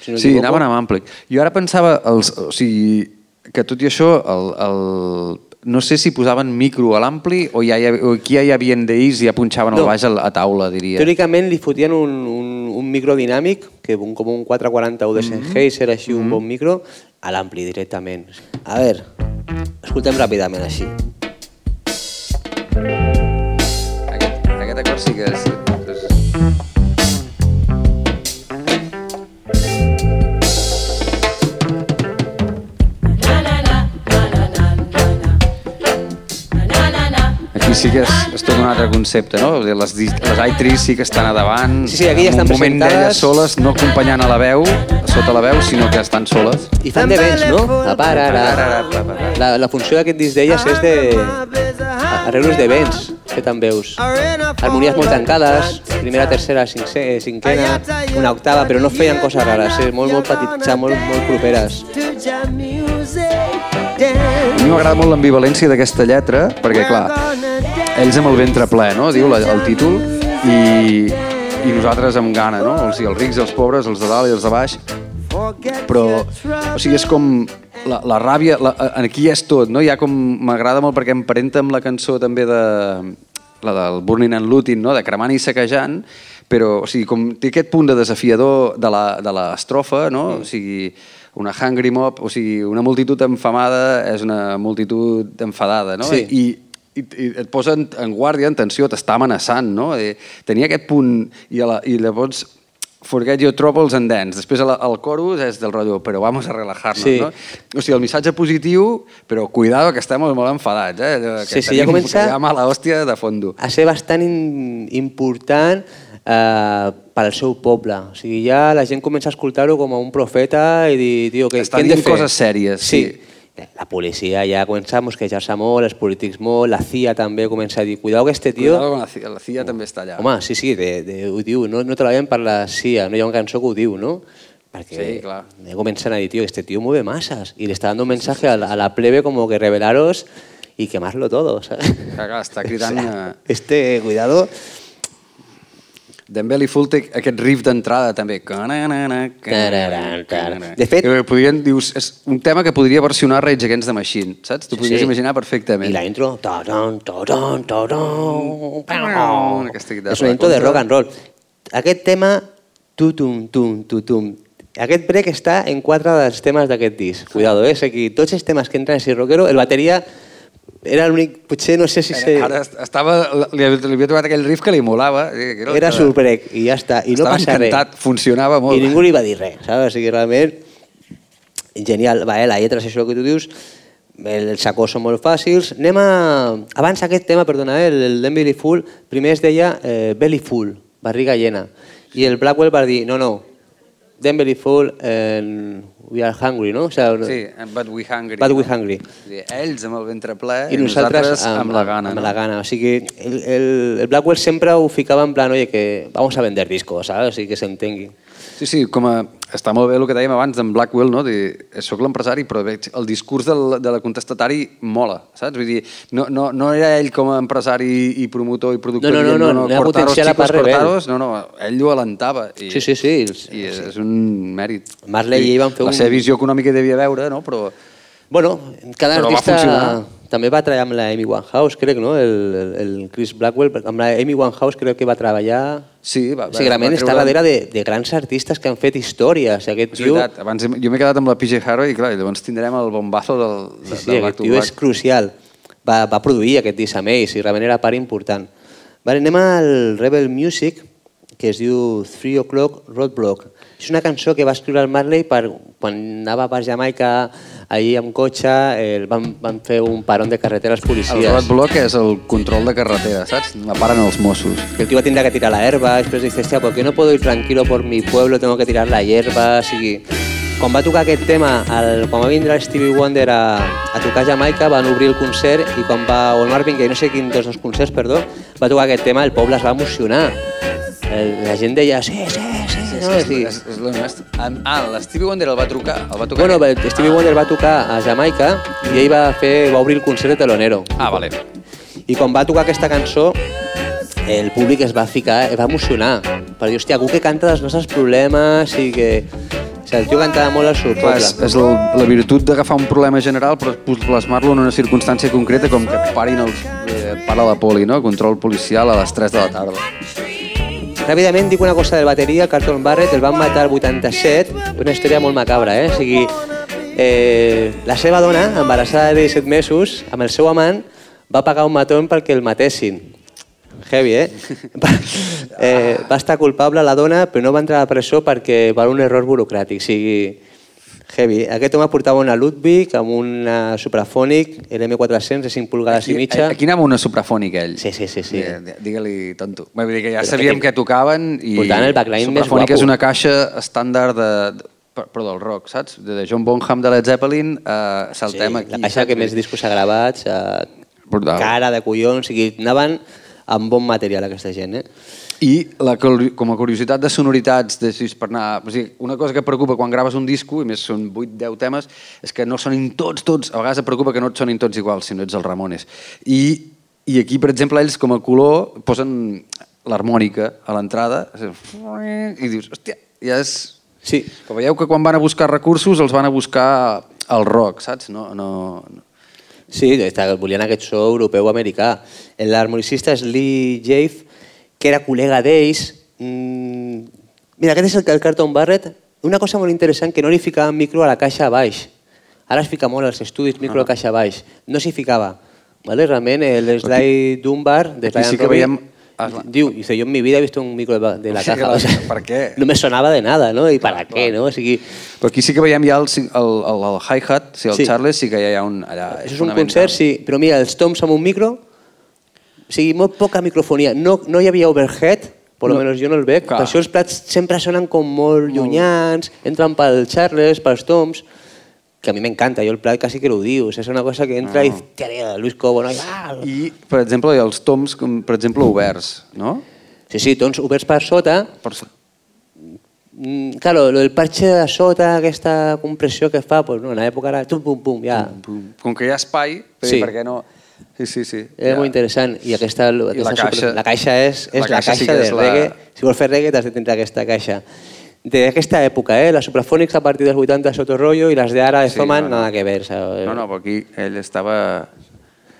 si no sí, anaven amb. Jo ara pensava, els, o sigui, que tot i això, el, el, no sé si posaven micro a l'ampli o, ja o aquí ja hi havia d'ells i ja punxaven el No. baix a, a taula, diria. Teòricament li fotien un, un, un micro dinàmic, que un, com un 441 de Sennheiser, així un bon micro, a l'ampli directament. A veure, escoltem ràpidament així. Aquest, aquest acord sí que és... sí que és, és tot un altre concepte, no? Les, les i3 sí que estan a davant, Sí, sí, aquí ja en estan un moment presentades. d'elles soles, no acompanyant a la veu, sota la veu, sinó que estan soles. I fan de vents, no? La parara. La, la funció d'aquest disc d'elles és de arreglos de vents, que tan veus. Harmonies molt tancades, primera, tercera, cinquè, cinquena, una octava, però no feien coses rares, eh? molt, molt petites, molt, molt properes. A mi m'agrada molt l'ambivalència d'aquesta lletra, perquè, clar, ells amb el ventre ple, no? Diu la, el títol, i, i nosaltres amb gana, no? O sigui, els rics els pobres, els de dalt i els de baix, però, o sigui, és com la, la ràbia, la, aquí és tot, no? Hi ha com, m'agrada molt perquè emparenta amb la cançó també de, la del Burning and Looting, no? de cremant i saquejant, però o sigui, com té aquest punt de desafiador de la, de l'estrofa, no? o sigui, una hungry mob, o sigui, una multitud enfamada és una multitud enfadada, no? Sí. I, i, i et posa en, en guàrdia, en tensió, t'està amenaçant, no? I, tenia aquest punt, i, la, i llavors forget your troubles and dance. Després el, el chorus és del rotllo, però vamos a relajar-nos, Sí. no? O sigui, el missatge positiu, però cuidado que estem molt enfadats, eh? Que Sí, sí, ja comença- que Hi ha mala hòstia de fondo. a ser bastant in, important eh, per al seu poble. O sigui, ja la gent comença a escoltar-ho com a un profeta i dir, tio, què, Està què hem de dient fer? coses sèries, sí. La policia ja comença a mosquejar-se molt, els polítics molt, la CIA també comença a dir, cuidao que este tio... Cuidado con la CIA, la CIA també està allà. Home, sí, sí, de, de, ho diu, no, no treballem per la CIA, no hi ha una cançó que ho diu, no? Perquè Sí, clar. comencen a dir, tío, este tío mueve masas y le está dando un mensaje a la, a la plebe como que revelaros y quemarlo todo, ¿sabes? Clar, clar, està cridant... eh, Este, cuidado, D'en Bellyful té aquest riff d'entrada també. De fet- Podrien, dius, és un tema que podria versionar Rage Against the Machine, saps? Tu Sí, podries sí. imaginar perfectament. I la intro... Ta-dan, ta-dan, ta-dan, pam. Aquesta guitarra És una intro de rock and roll. Aquest tema, tutum, tum, tutum, aquest break està en quatre dels temes d'aquest disc. Cuidado, eh? Aquí, tots els temes que entren així rockero, el bateria era l'únic... Potser no sé si se... Ara est- estava, li, li havia trobat aquell riff que li molava. eh, Era su break i ja està. I no passa res. encantat, funcionava molt. I ningú li va dir res, saps? O sigui, realment, genial. Va, eh, la lletra, si això que tu dius, el- els sacors són molt fàcils. Anem a... Abans aquest tema, perdona, eh, el, d'en Belly Full, primer es deia eh, Belly Full, barriga llena. I el Blackwell va dir, no, no, d'en Belly Full, eh, we are hungry, no? O sigui, Sí, but we hungry. But we hungry. Ells amb el ventre ple I nosaltres amb, la gana. Amb no? la gana. O sigui, el, el, el Blackwell sempre ho ficava en plan, oye, que vamos a vender discos, ¿sabes? O sigui, que s'entengui. Sí, sí, com a, està molt bé el que dèiem abans d'en Blackwell, no? de, soc l'empresari, però veig, el discurs del, de la contestatari mola, saps? Vull dir, no, no, no era ell com a empresari i promotor i productor No, no, no, no, cortaros, potenciar la chicos, part rebel. cortaros, no, no, ell ho alentava. I, Sí, sí, sí. I és, és un mèrit. Marley i ell van fer la un- seva visió econòmica devia veure, no? però Bueno, cada Però va artista funcionar. també va treballar amb la Amy Winehouse, crec, no? El, el, el Chris Blackwell, amb la Amy Winehouse crec que va treballar... sí, va, O sigui, realment va està treure- darrere de, de grans artistes que han fet història. O sigui, aquest És tio, veritat, abans jo m'he quedat amb la PJ Harvey i clar, i llavors tindrem el bombazo del, de, sí, sí, del aquest tio és crucial. Va, va produir aquest disc amb ells i realment era part important. Vale, anem al Rebel Music, que es diu Three O'Clock Roadblock. És una cançó que va escriure el Marley per, quan anava per Jamaica, ahir amb cotxe, eh, van, van fer un paron de carretera als El policies. roadblock és el control de carretera, saps? La paren els Mossos. que el tío va tener que tirar la hierba, després dice, hostia, ¿por qué no puedo ir tranquilo por mi pueblo? Tengo que tirar la hierba, o sigui... Quan va tocar aquest tema, el, quan va vindre el Stevie Wonder a, a tocar a Jamaica, van obrir el concert i quan va, o el Marvin Gaye, no sé quin dels dos concerts, perdó, va tocar aquest tema, el poble es va emocionar. El, la gent deia, sí, sí, sí, no? és, Sí. és, és l'honest. Ah, l'Stevie Wonder el va trucar. El va tocar Bueno, el Stevie Wonder va tocar a Jamaica i ell va, fer, va obrir el concert de telonero. Ah, vale. I quan va tocar aquesta cançó, el públic es va ficar, es va emocionar. Per dir, hòstia, algú que canta dels nostres problemes i que... O sigui, el tio cantava molt al seu Clar, poble. és, és la, la virtut d'agafar un problema general però plasmar-lo en una circumstància concreta com que parin els, eh, para la poli, no? Control policial a les 3 de la tarda. Ràpidament dic una cosa del bateria, Carlton Barrett, el van matar el 87, una història molt macabra, eh? O sigui, eh, la seva dona, embarassada de 17 mesos, amb el seu amant, va pagar un mató perquè el matessin. Heavy, eh? Va, eh, va estar culpable la dona, però no va entrar a la presó perquè per un error burocràtic. O sigui, heavy. Aquest home portava una Ludwig amb una Suprafonic, l'M400 de 5 pulgades i mitja. Aquí anava una suprafònica, ell. Sí, sí, sí, sí. Digue- Digue-li tonto. Vull dir que ja Però sabíem que que tocaven i... Portant el backline més guapo. és una caixa estàndard de, de però del rock, saps? De John Bonham de Led Zeppelin, eh, saltem sí, aquí. La caixa saps? que més discos ha gravat, eh, Brutal. cara de collons, o sigui, anaven amb bon material aquesta gent, eh? I la, com a curiositat de sonoritats, de, si per anar, o sigui, una cosa que preocupa quan graves un disco, i més són 8-10 temes, és que no sonin tots, tots, a vegades et preocupa que no et sonin tots iguals, si no ets el Ramones. I, I aquí, per exemple, ells com a color posen l'harmònica a l'entrada, i dius, hòstia, ja és... Sí. Però veieu que quan van a buscar recursos els van a buscar el rock, saps? No, no, no. Sí, està- volien aquest so europeu-americà. L'harmonicista és Lee Jaffe, que era col·lega d'ells. Mm, mira, aquest és el, el Carlton Barrett. Una cosa molt interessant, que no li ficaven micro a la caixa a baix. Ara es fica molt als estudis, micro a la caixa a baix. No s'hi ficava. ¿Vale? Realment, el Sly Dunbar, de Aquí sí Sly que veiem- Ah, clar. diu, dice, yo en mi vida he visto un micro de, la caja. O sea, ¿para qué? No me sonaba de nada, ¿no? ¿Y para qué, no? O sigui, Però aquí sí que veiem ja el, el, el, el hi-hat, si el Sí. Charles sí que ja hi ha un... Allà, Això és un concert, sí, però mira, els toms amb un micro, o sigui, molt poca microfonia. No, no hi havia overhead, per No. almenys jo no el veig, Clar. per això els plats sempre sonen com molt llunyans, entren pel Charles, pels toms, que a mi m'encanta, jo el plat quasi que ho diu, o sigui, és una cosa que entra i, tia, Luis Cobo, no? I, ah, I, per exemple, hi ha els toms, com, per exemple, oberts, no? Sí, sí, tons oberts per sota, Per... Mm, claro, lo del parche de sota, aquesta compressió que fa, pues, no, en l'època era tum, pum, pum, ja. Com que hi ha espai, Sí. sí. per què no... Sí, sí, sí. Era ja. molt interessant. I aquesta, aquesta la caixa- super- la caixa és, és la la caixa caixa, sí de és la- reggae. Si vols fer reggae t'has de tindre aquesta caixa. D'aquesta època, eh? Les Suprafònics a partir dels 80 Soto Rollo i les d'ara de Sí, Zoman, no, no. nada que ver. ¿sabes? No, no, però aquí ell estava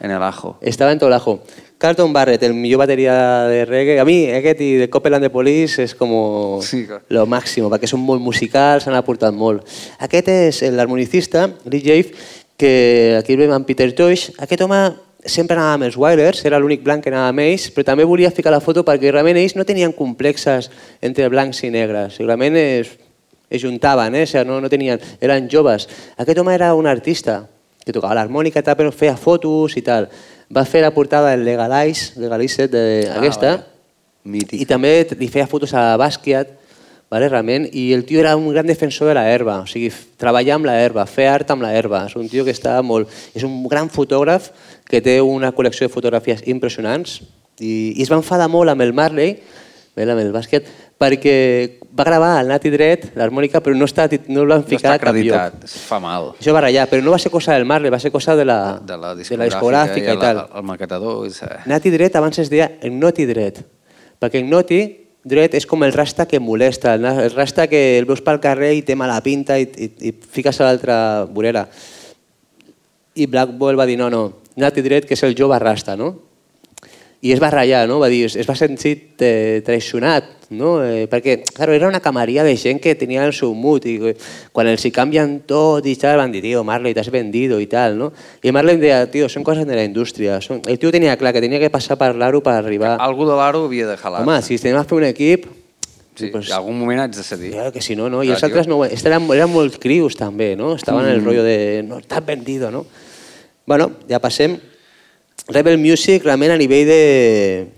en el ajo. Estava en tot l'ajo. Carlton Barrett, el millor bateria de reggae. A mi, aquest i de Copeland de Police és com Sí, clar. lo màxim, perquè són molt musicals, s'han aportat molt. Aquest és l'harmonicista, Lee Jaffe, que aquí el veiem amb Peter Tosh. Aquest home sempre anava amb els Wailers, era l'únic blanc que anava amb ells, però també volia ficar la foto perquè realment ells no tenien complexes entre blancs i negres. Realment es, es juntaven, eh? o sigui, no, no tenien, eren joves. Aquest home era un artista que tocava l'harmònica, tal, però feia fotos i tal. Va fer la portada del Legalize, Legalized, de, Ah, aquesta, vale. Mític. i també li feia fotos a Basquiat, vale, realment, i el tio era un gran defensor de la herba, o sigui, treballar amb la herba, fer art amb la herba, és un tio que està molt... És un gran fotògraf que té una col·lecció de fotografies impressionants i, i es va enfadar molt amb el Marley, amb el bàsquet, perquè va gravar el Nati Dret, l'harmònica, però no, està, no l'han No ficat està a cap lloc. acreditat, fa mal. Això va ratllar, però no va ser cosa del Marley, va ser cosa de la, De la de la discogràfica i, el, tal. El, el maquetador. És, Nati Dret abans es deia Gnoti Dret, perquè Gnoti Dret és com el rasta que molesta, el rasta que el veus pel carrer i té mala pinta i, i, i fiques a l'altra vorera. I Black Ball va dir, no, no, Nati Dret, que és el jove rasta, no? I es va ratllar, no? Va dir, es va sentir eh, traicionat, no? Eh, perquè, claro, era una camaria de gent que tenia el seu mood i quan els hi canvien tot i tal, van dir, tio, Marley, t'has vendido i tal, no? I Marley em deia, tio, són coses de la indústria. Són... El tio tenia clar que tenia que passar per l'aro per arribar... Algú de l'aro havia de jalar. Home, si tenim a fer un equip, Sí, Pues- en algun moment haig de cedir. Claro que si no, no. I Clar, els altres no, eren, eren molt crius també, no? Estaven en el Mm. rollo de, no, estàs vendido, no? Bueno, ja passem. Rebel Music realment a nivell de...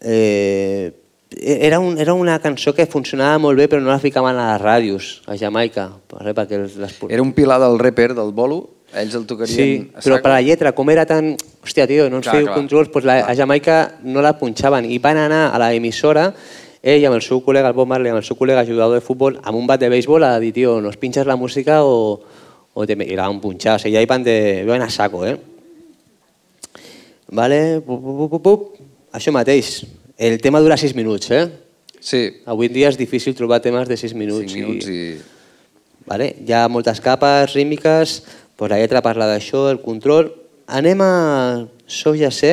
Eh, era, un, era una cançó que funcionava molt bé però no la ficaven a les ràdios, a Jamaica, per- perquè les, Era un pilar del rapper, del bolo, ells el tocarien Sí, però per la lletra, com era tan... Hòstia, tio, no ens Clar, feu clar. controls, doncs la, a Jamaica no la punxaven i van anar a la emissora ell amb el seu col·lega, el Bob Marley, amb el seu col·lega jugador de futbol, amb un bat de béisbol a dir, tio, nos pinches la música o, o te i la van punxar. O sigui, ja hi van, de, van a saco, eh? Vale, pup, pup, pup, pup. Això mateix. El tema dura 6 minuts, eh? Sí, Avui en dia és difícil trobar temes de 6 minuts. 5 minuts i... Vale? Hi ha moltes capes rítmiques, pues la lletra parla d'això, el control. Anem a So ja sé.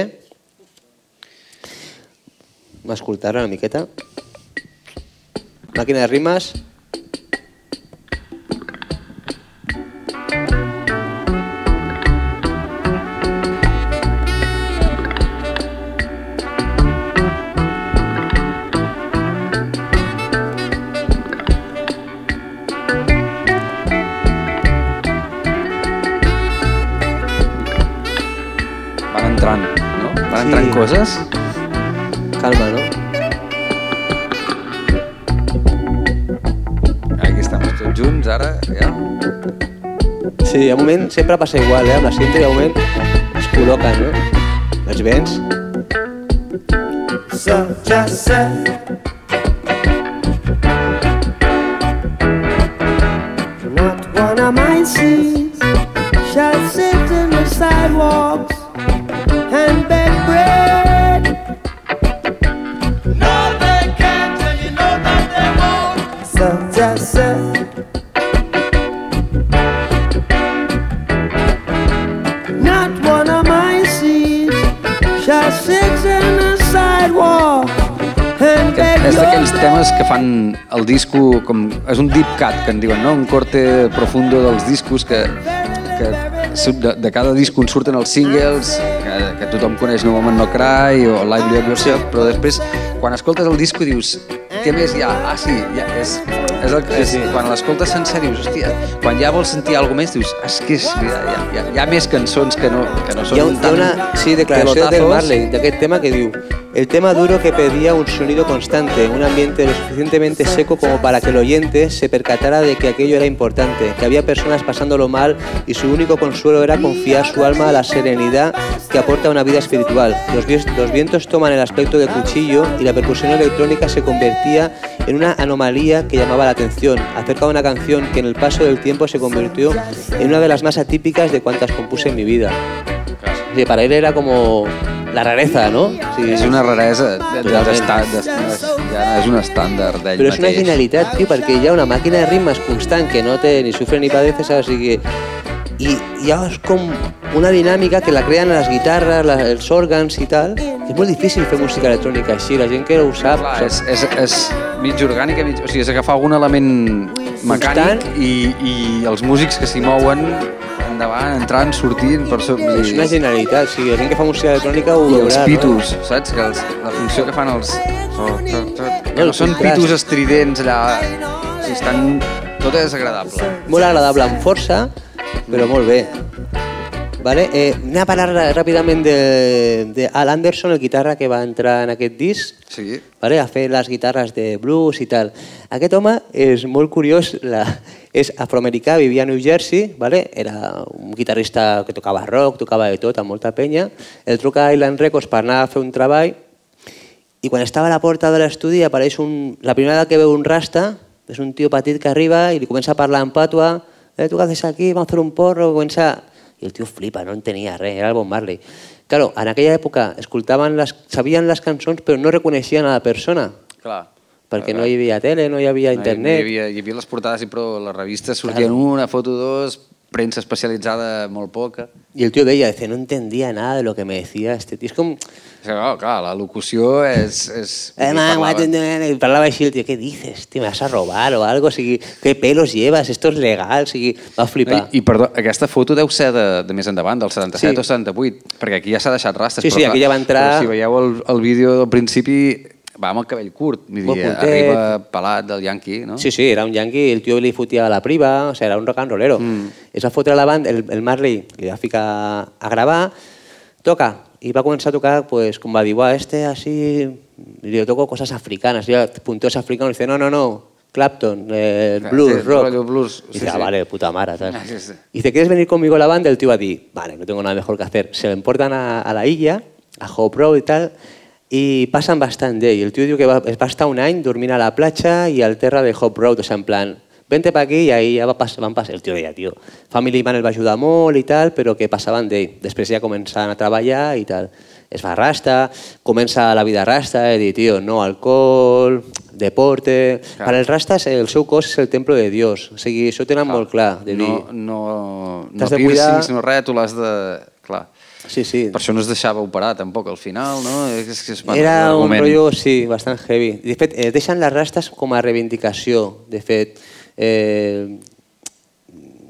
Vam escoltar-la una miqueta. Màquina de rimes. Coses. Calma, no? Aquí estem tots junts, ara, ja. Sí, de moment sempre passa igual, eh? Amb la cinta, de moment es col·loquen, no? Els vents. So just say fan el disco com... És un deep cut, que en diuen, no? Un corte profundo dels discos que, que de, de cada disc en surten els singles, que, que tothom coneix No Woman No Cry o Lively Up Yourself, però després, quan escoltes el disco dius què més hi ha? Ah, sí, ja, és, és, el, és sí. quan l'escoltes sencer dius, hòstia, quan ja vols sentir alguna més dius, és que és, hi, ha, hi, ha, hi ha més cançons que no, que no són Hi ha, un- hi ha tan una sí, declaració pelotazos. Marley d'aquest tema que diu El tema duro que pedía un sonido constante, un ambiente lo suficientemente seco como para que el oyente se percatara de que aquello era importante, que había personas pasándolo mal y su único consuelo era confiar su alma a la serenidad que aporta una vida espiritual. Los, vientos toman el aspecto de cuchillo y la percusión electrónica se convertía en una anomalía que llamaba la atención, acerca de una canción que en el paso del tiempo se convirtió en una de las más atípicas de cuantas compuse en mi vida. Para él era como la rareza, ¿no? Sí, És una raresa, de, de, Totalment. d'estar- de, de, ja és un estàndard d'ell Però és una mateix. genialitat, tio, perquè hi ha una màquina de ritmes constant que no té ni sufre ni padece, saps? O sigui, i hi ha com una dinàmica que la creen les guitarres, la, els òrgans i tal. És molt difícil fer música electrònica així, la gent que ho sap... Clar, és, és, és mig orgànica, mig, o sigui, és agafar algun element mecànic Constant. i, i els músics que s'hi mouen endavant, entrant, sortint, per so... És una genialitat, o sigui, la gent que fa música electrònica ho I veurà. els pitos, saps? Que els, la funció que fan els... Que el no són contrast. pitos estridents allà... O sigui, estan... Tot és agradable. No? Molt agradable, amb força, però molt bé. Vale? Eh, anem a parlar ràpidament de, de Al Anderson, el guitarra que va entrar en aquest disc. Sí. vale? a fer les guitarres de blues i tal. Aquest home és molt curiós, la, és afroamericà, vivia a New Jersey, vale? era un guitarrista que tocava rock, tocava de tot, amb molta penya. El truca a Island Records per anar a fer un treball i quan estava a la porta de l'estudi apareix un... La primera vegada que veu un rasta, és un tio petit que arriba i li comença a parlar en patua, eh, tu què haces aquí, vamos a fer un porro, comença... I el tio flipa, no entenia res, era el Bob Marley. Claro, en aquella època escoltaven les, sabien les cançons però no reconeixien a la persona, Clar. Perquè no hi havia tele, no hi havia No, internet. Hi, havia, hi havia les portades, sí, però les revistes sortien una, foto dos, premsa especialitzada molt poca. I el tio deia, dice, no entendía nada de lo que me decía este tío. És com... Que, clar, la locució és... és Eh, man, doing? I parlava així el tio, què dices? Tio, me vas a robar o algo? O sigui, què pelos llevas? Esto es legal? O sigui, va flipar. I, I perdó, aquesta foto deu ser de, de més endavant, del 77 Sí. o 78, perquè aquí ja s'ha deixat rastres. Sí, sí, però, aquí ja va entrar- si veieu el, el vídeo del principi, va amb el cabell curt, vull dir, arriba pelat del Yankee, no? Sí, sí, era un yankee, el tio li fotia la priva, o sigui, era un rock and rollero. Mm. Es va fotre a la banda, el, el Marley li va ficar a gravar, toca, i va començar a tocar, pues, com va dir, "Buah, este así, li toco cosas africanas, y punteos africanos, y dice, no, no, no, Clapton, eh, Claro, blues, sí, rock. blues, Y sí, dice, ah, sí. vale, puta mara. Ah, sí. Y dice, ¿quieres venir conmigo a la banda? El tío va a decir, vale, no tengo nada mejor que hacer. Se lo importan a, a la illa, a Hope Road y tal, i passen bastant d'ell. El tio diu que va, es va estar un any dormint a la platja i al terra de Hope Road, o sigui, en plan, vente pa aquí i ahí ja va pas, van passar. El tio deia, tio, Family Man el va ajudar molt i tal, però que passaven d'ell. Després ja començaven a treballar i tal. Es fa rasta, comença la vida rasta, i dir, tio, no alcohol, deporte... Clar. Per als rastas el seu cos és el templo de Dios. O sigui, això ho tenen molt clar. De dir, No, no, no de piercings, cuidar. no res, tu l'has de... Clar. Sí, sí. Per això no es deixava operar tampoc al final, no? És és, bueno, Era un rotllo, sí, bastant heavy. De fet, eh, deixen les rastes com a reivindicació. De fet, eh,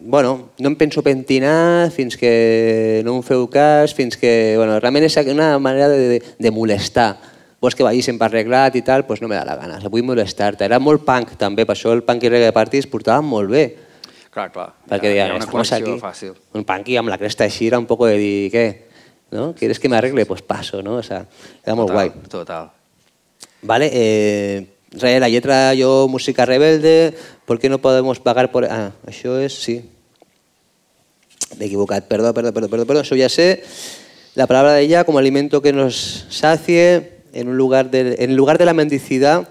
bueno, no em penso pentinar fins que no em feu cas, fins que... Bueno, realment és una manera de, de, de molestar. Vols que vagi sempre arreglat i tal, doncs no me da la gana. Se vull molestar-te. Era molt punk, també, per això el punk i reggae party es portaven molt bé. Clar, clar. Perquè deien, hi ha una aquí. fàcil. Un punky amb la cresta així era un poco de dir, què? ¿No? ¿Quieres que me arregle? Pues paso, ¿no? O sea, molt Total, guai. Total. Vale, eh, res, la lletra yo, música rebelde, ¿por qué no podemos pagar por...? Ah, això és, sí. M'he equivocat, perdó, perdó, perdó, perdó, perdó, eso ya sé. La palabra de ella como alimento que nos sacie en, un lugar de, en lugar de la mendicidad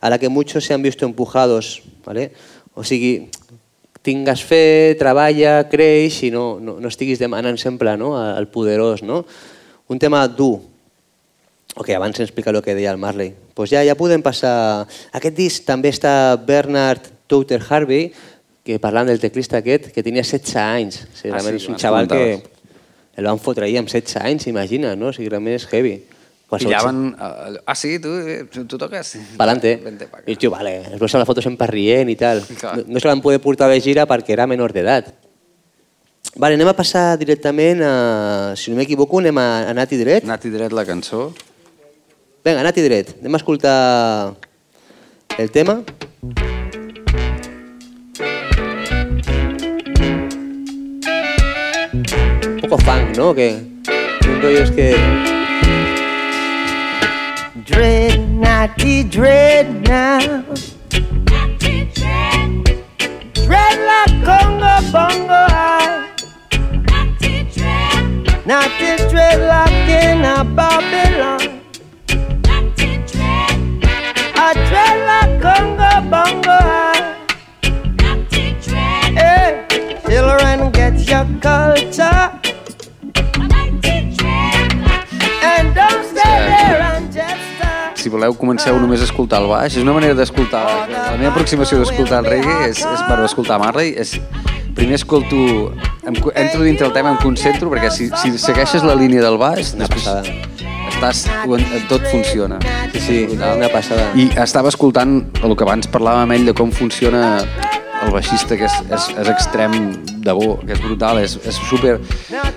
a la que muchos se han visto empujados, ¿vale? O sigui, tingues fe, treballa, creix i no, no, no estiguis demanant sempre no, al poderós, no? Un tema dur, Ok, abans explica el que deia el Marley. Pues ja, ja podem passar... Aquest disc també està Bernard Touter Harvey, que parlant del teclista aquest, que tenia 16 anys. O sigui, Ah, sí, és un xaval que el van fotre ahir amb 16 anys, imagina, no? O sigui, realment és heavy. Pillaven... eh, Ah, sí, tu, eh, tu toques? Pa'lante. Vente pa acá. I tio, vale, es veus a la foto sempre rient i tal. Clar. No, no se l'han poder portar de gira perquè era menor d'edat. Vale, anem a passar directament a... Si no m'equivoco, anem a, a Nati Dret. Nati dret la cançó. Vinga, Nati Dret, anem a escoltar el tema. Un poco funk, ¿no? Que un rollo es que... Dread, ah. naughty, dread now. Dread like Congo bongo high. Naughty dread like in a Babylon. I dread like Congo bongo high. Ah. Hey, eh, children, get your culture and don't stay there. Si voleu, comenceu només a escoltar el baix. És una manera d'escoltar... La meva aproximació d'escoltar el reggae és, és per escoltar Marley. És, primer escolto... Em, entro dintre el tema, em concentro, perquè si, si segueixes la línia del baix, Una després passada. estàs, tot funciona. Sí, sí, una passada. I estava escoltant el que abans parlàvem amb ell de com funciona el baixista, que és, és, és extrem de bo, que és brutal, és, és super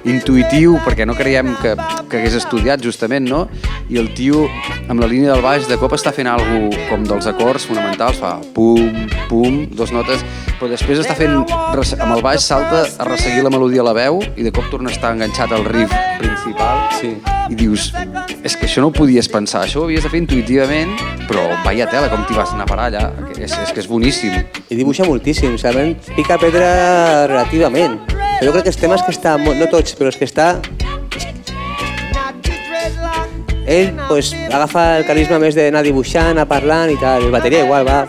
intuïtiu, perquè no creiem que, que hagués estudiat, justament, no? I el tio, amb la línia del baix, de cop està fent algo com dels acords fonamentals, fa pum, pum, dos notes, però després està fent, amb el baix salta a resseguir la melodia a la veu i de cop torna a estar enganxat al riff principal Sí. i dius, és que això no ho podies pensar, això ho havies de fer intuïtivament, però vaya tela, com t'hi vas anar parar allà, és, és que és boníssim. I dibuixa moltíssim, realment pica pedra relativament. Però jo crec que els temes que està, no tots, però els que està, ell pues, agafa el carisma més d'anar dibuixant, a parlant i tal. El bateria igual va.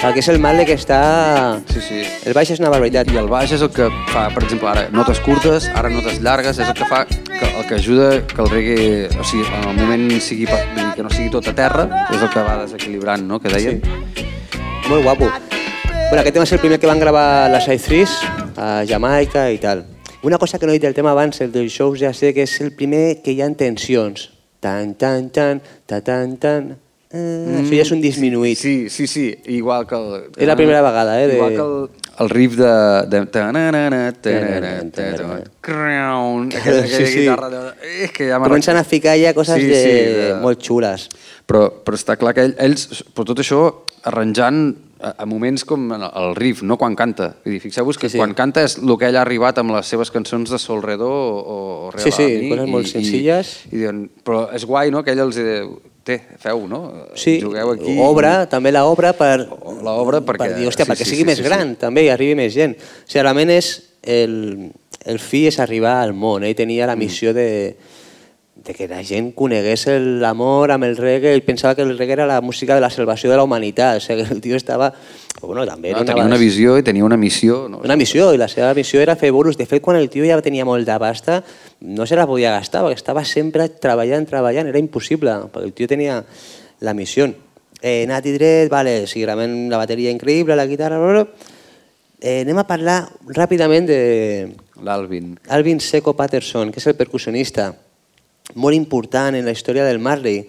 El que és el Marley que està... Sí, sí. El baix és una barbaritat. I el baix és el que fa, per exemple, ara notes curtes, ara notes llargues, és el que fa que, el que ajuda que el reggae, o sigui, en el moment sigui, que no sigui tot a terra, és el que va desequilibrant, no?, que deien. Molt guapo. Bueno, aquest tema és el primer que van gravar les Side Threes a Jamaica i tal. Una cosa que no he dit del tema abans, el dels shows ja sé que és el primer que hi ha tensions. Tan, tan, tan, ta, tan, tan, Eh, Això ja és un disminuït. Sí, sí, sí, igual que el... És la primera vegada, eh, de- Igual que el, el riff de... de crown, aquella, Sí, aquella sí. guitarra... De, és que ja Comencen a ficar ja coses Sí, de... sí, de- molt xules. Però, però està clar que ell, ells, però tot això arranjant a, a moments com el, riff, no quan canta. Vull dir, fixeu-vos que Sí, sí, sí. quan canta és el que ell ha arribat amb les seves cançons de Sol Redó o, o Real Sí, sí, Ami, coses molt senzilles. I, i, diuen, però és guai, no?, que ell els diu, té, feu, no? Sí, Jugueu aquí. obra, també l'obra per... L'obra perquè- Per dir, hòstia, sí, perquè sí, sigui sí, més sí, gran, també, i arribi més gent. O sigui, realment és... El, el fi és arribar al món. Ell tenia Mm. la missió de, de que la gent conegués el- l'amor amb el reggae. Ell pensava que el reggae era la música de la salvació de la humanitat. O sigui, el tio estava... Bueno, també No, li tenia una visió i tenia una missió. No? una missió, i la seva missió era fer bolos. De fet, quan el tio ja tenia molt de pasta, no se la podia gastar, perquè estava sempre treballant, treballant, era impossible, perquè el tio tenia la missió. Eh, Nati Dret, vale, sí, realment la bateria increïble, la guitarra... Bla, bla. Eh, anem a parlar ràpidament de L'Alvin. Alvin Seco Patterson, que és el percussionista, molt important en la història del Marley.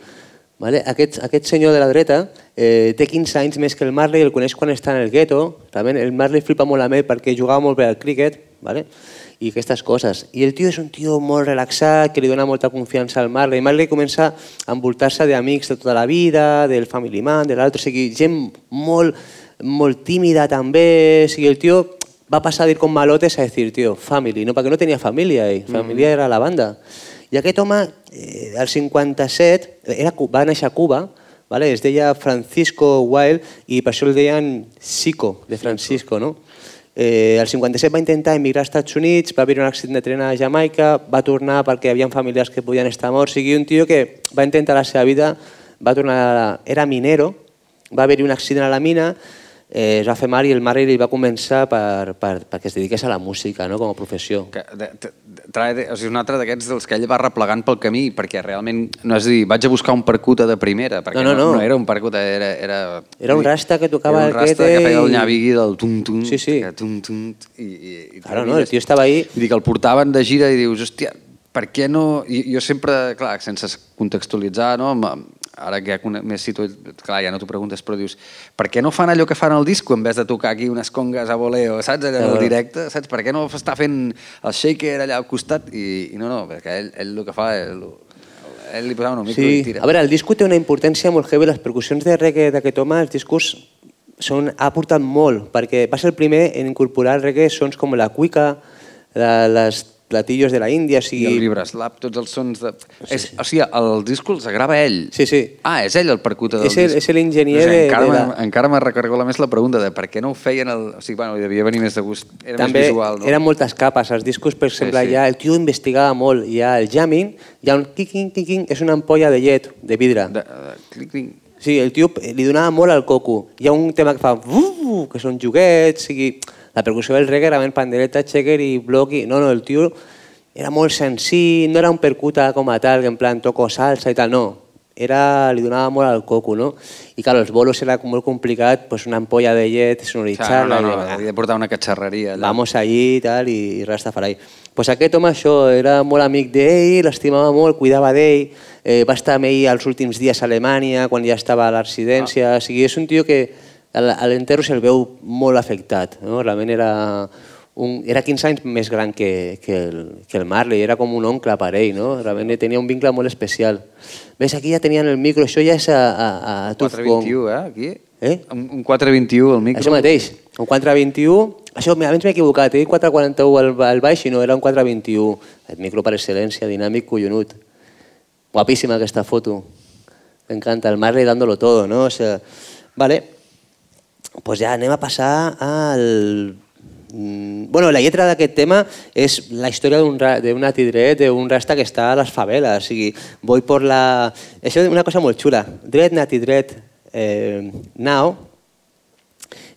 Vale? Aquest, aquest senyor de la dreta eh, té 15 anys més que el Marley, el coneix quan està en el gueto. Realment, el Marley flipa molt amb ell perquè jugava molt bé al críquet vale? i aquestes coses. I el tio és un tio molt relaxat, que li dona molta confiança al Marley. Marley comença a envoltar-se d'amics de tota la vida, del family man, de l'altre, o sigui, gent molt, molt tímida també. O sigui, el tio va passar a dir con malotes a decir, tío, family, no, perquè no tenia família ell, família era la banda. I aquest home, eh, al 57, era, va néixer a Cuba, vale? es deia Francisco Wilde i per això el deien Sico, de Francisco, no? Eh, el 57 va intentar emigrar als Estats Units, va haver un accident de tren a Jamaica, va tornar perquè hi havia familiars que podien estar morts, o sigui, un tio que va intentar la seva vida, va tornar, a, era minero, va haver-hi un accident a la mina, eh, es va fer mal i el Marley li va començar per, per, perquè es dediqués a la música no? com a professió. Que, de, de, trae, de, o sigui, un altre d'aquests dels que ell va replegant pel camí, perquè realment, no és a dir, vaig a buscar un percuta de primera, perquè No, no, no. no era un percuta, era... Era, Era un rasta que tocava era un el rasta que feia el nyavigui del tum-tum, Sí, sí. que tum-tum, i, i, i Claro, no, el tio estava ahí. Vull dir que el portaven de gira i dius, hòstia, per què no... I, jo sempre, clar, sense contextualitzar, no? amb- ara que ja més situat, clar, ja no t'ho preguntes, però dius, per què no fan allò que fan al disco en vez de tocar aquí unes congues a voleo, saps, allà el Claro. directe, saps? Per què no està fent el shaker allà al costat? I, i no, no, perquè ell, ell el que fa, ell, ell li posava un micro i Sí, tira. a veure, el disco té una importància molt heavy, les percussions de reggae d'aquest home, els discos són, ha aportat molt, perquè va ser el primer en incorporar al reggae sons com la cuica, la, les platillos de la Índia, o I sigui... el vibreslap, tots els sons de... És, o sigui, el disco els grava ell. Sí, sí. Ah, és ell el percuta del És el- disc. és l'enginyer de- encara de la- Encara me recargola més la pregunta de per què no ho feien el... O sigui, bueno, devia venir més de gust. Era També més visual, no? eren moltes capes. Els discos, per exemple, sí. ja el tio investigava molt. Hi ha el jamming, hi ha un kicking, kicking, és una ampolla de llet, de vidre. De, de, clic, clic. Sí, el tio li donava molt al coco. Hi ha un tema que fa... "Vuh", que són joguets, sigui... La percussió del reggae era pandereta, checker i bloc. I... No, no, el tio era molt senzill, no era un percuta com a tal, que en plan toco salsa i tal, no. Era, li donava molt al coco, no? I clar, els bolos era molt complicat, pues una ampolla de llet, O sigui, sonoritzar-la... no, no, no, havia de portar una catxarreria. Allà. vamos allí i tal, i, i Rastafari. Pues aquest home això, era molt amic d'ell, l'estimava molt, cuidava d'ell, eh, va estar amb ell els últims dies a Alemanya, quan ja estava a la residència, o sigui, és un tio que a l'enterro se'l veu molt afectat, no? realment era, un, era 15 anys més gran que, que, el, que el Marley, era com un oncle per ell, no? realment tenia un vincle molt especial. Ves, aquí ja tenien el micro, això ja és a, a, a Tuf Gong. 421, eh, aquí? Eh? Un, un 421 al micro. Això mateix, un 421, això abans m'he equivocat, he dit 441 al, al baix i no, era un 421. El micro per excel·lència, dinàmic, collonut. Guapíssima aquesta foto. Me encanta, el Marley dándolo todo, ¿no? O sea, vale, pues ya anem a passar al... Mm, Bueno, la lletra d'aquest tema és la història d'un ra- d'un natidret, rasta que està a les faveles. O sigui, voy por la... Això és una cosa molt xula. Dret, natidret, eh, now,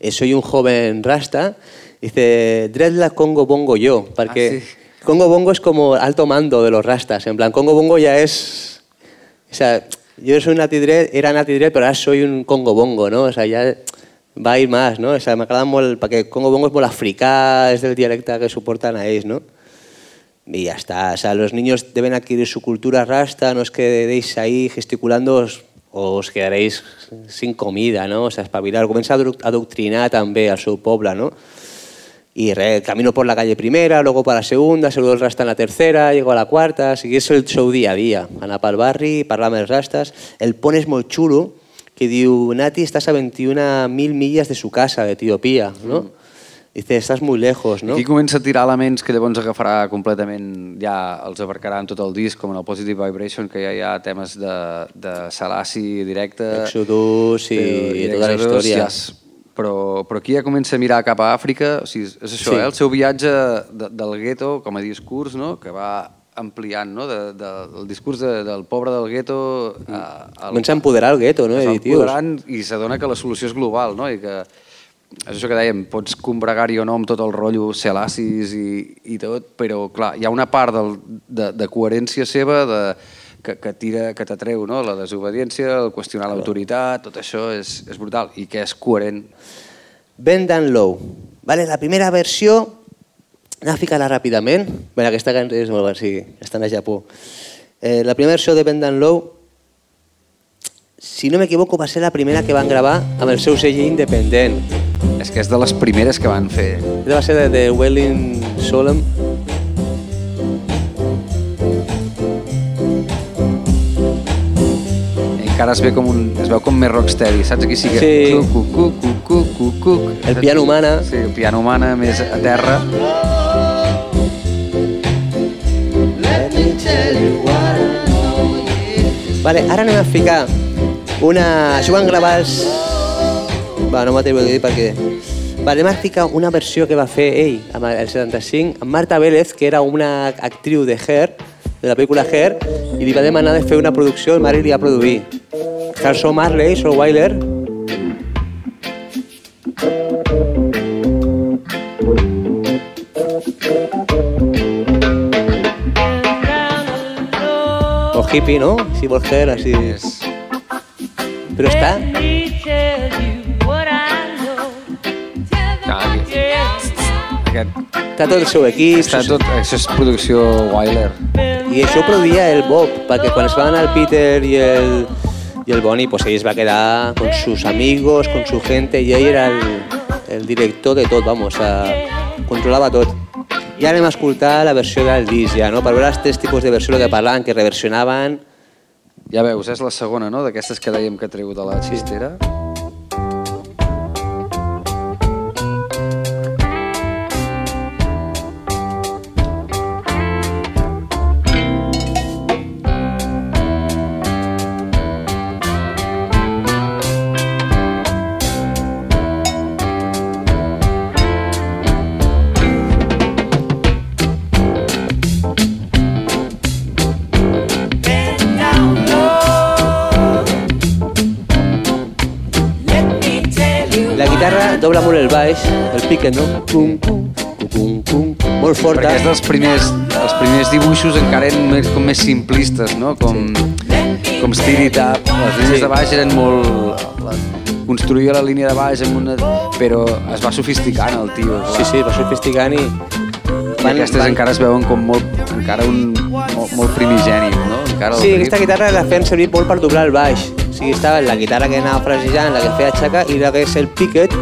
eh, soy un joven rasta, dice, dreadlock Congo Bongo yo, porque Ah, sí. Congo Bongo es como alto mando de los rastas, en plan, Congo Bongo ya es... O sea, yo soy Nati Dread, era Nati Dread, pero ahora soy un Congo Bongo, ¿no? O sea, ya va a ir más, ¿no? O sea, m'agrada molt, perquè Congo Bongo és molt africà, és del dialecte que suporten a ¿no? Y ya está, o sea, los niños deben adquirir su cultura rasta, no es que deis ahí gesticulando, os, os quedaréis sin comida, no? O sea, espabilar. Comença a adoctr- a adoctrinar també al seu poble, no? Y re, camino por la calle primera, luego para la segunda, seguro el rasta en la tercera, llego a la quarta, o sigui, és el seu dia a dia. Anar pel barri, parlar rastes. El pont és molt xulo, que diu, Nati, estás a 21.000 millas de su casa, de Etiopía, ¿no? Dice, estás muy lejos, no? Aquí comença a tirar elements que llavors agafarà completament, ja els abarcarà en tot el disc, com en el Positive Vibration, que ja hi ha temes de, de Selassie directe... Exodus i, i tota la història. Ja és, però, però aquí ja comença a mirar cap a Àfrica, o sigui, és això, Sí. eh? el seu viatge de, del gueto com a discurs, no? que va ampliant no? de, de, el discurs de, del pobre del gueto a, al, Comença a empoderar el gueto, no? empoderant i s'adona que la solució és global, no? I que és això que dèiem, pots combregar-hi o no amb tot el rotllo celacis i, i tot, però clar, hi ha una part del, de, de coherència seva de, que, que tira, que t'atreu, no? La desobediència, el qüestionar l'autoritat, tot això és, és brutal i que és coherent. Bend and Low. Vale, la primera versió, anem a ficar-la ràpidament. Bé, aquesta cançó és molt bona, sí, estan a Japó. Eh, la primera versió de Bend and Low, si no m'equivoco, va ser la primera que van gravar amb el seu segell independent. És que és de les primeres que van fer. Va ser de, de Welling Solemn. Encara es, ve com un, es veu com més rocksteady, saps? Aquí sí que... Sí. Cuc, cuc, cuc, cuc, cuc, cuc. El piano humana. Sí, el piano humana més a terra. Vale, ara anem a ficar una... Gravar els... Va, no m'atrevo a dir perquè... Vale, anem a ficar una versió que va fer ell, amb el 75, amb Marta Vélez, que era una actriu de Hair, de la pel·lícula Hair, i li va demanar de fer una producció, i Mari li va produir. Carson Marley, Soul Weiler, hippie, ¿no? Si vols Hair, així... És... Però està... Ah. Aquest, Està tot el seu equip, està tot, això és producció Wyler. I això ho produïa el Bob, perquè quan es va anar el Peter i el, i el Bonnie, pues ell es va quedar con sus amigos, con su gente, i ell era el, el director de tot, vamos, a, controlava tot. Ara anem a escoltar la versió del disc, ja, no? per veure els tres tipus de versió que parlaven, que reversionaven... Ja veus, és la segona, no?, d'aquestes que dèiem que treu de la xistera. Bend baix, el piquet, no? Pum, pum, pum, pum, pum, molt forta. Perquè és dels primers, els primers dibuixos encara eren més, com més simplistes, no? Com, com Steady Tap. Les línies de baix eren molt... Construïa la línia de baix amb una... Però es va sofisticant el tio. clar. Sí, sí, va sofisticant i... I aquestes encara es veuen com molt, encara un, molt, molt primigeni, no? Encara Sí, aquesta guitarra la feien servir molt per doblar el baix. O sigui, estava la guitarra que anava frasejant, la que feia xaca, i la que és el piquet,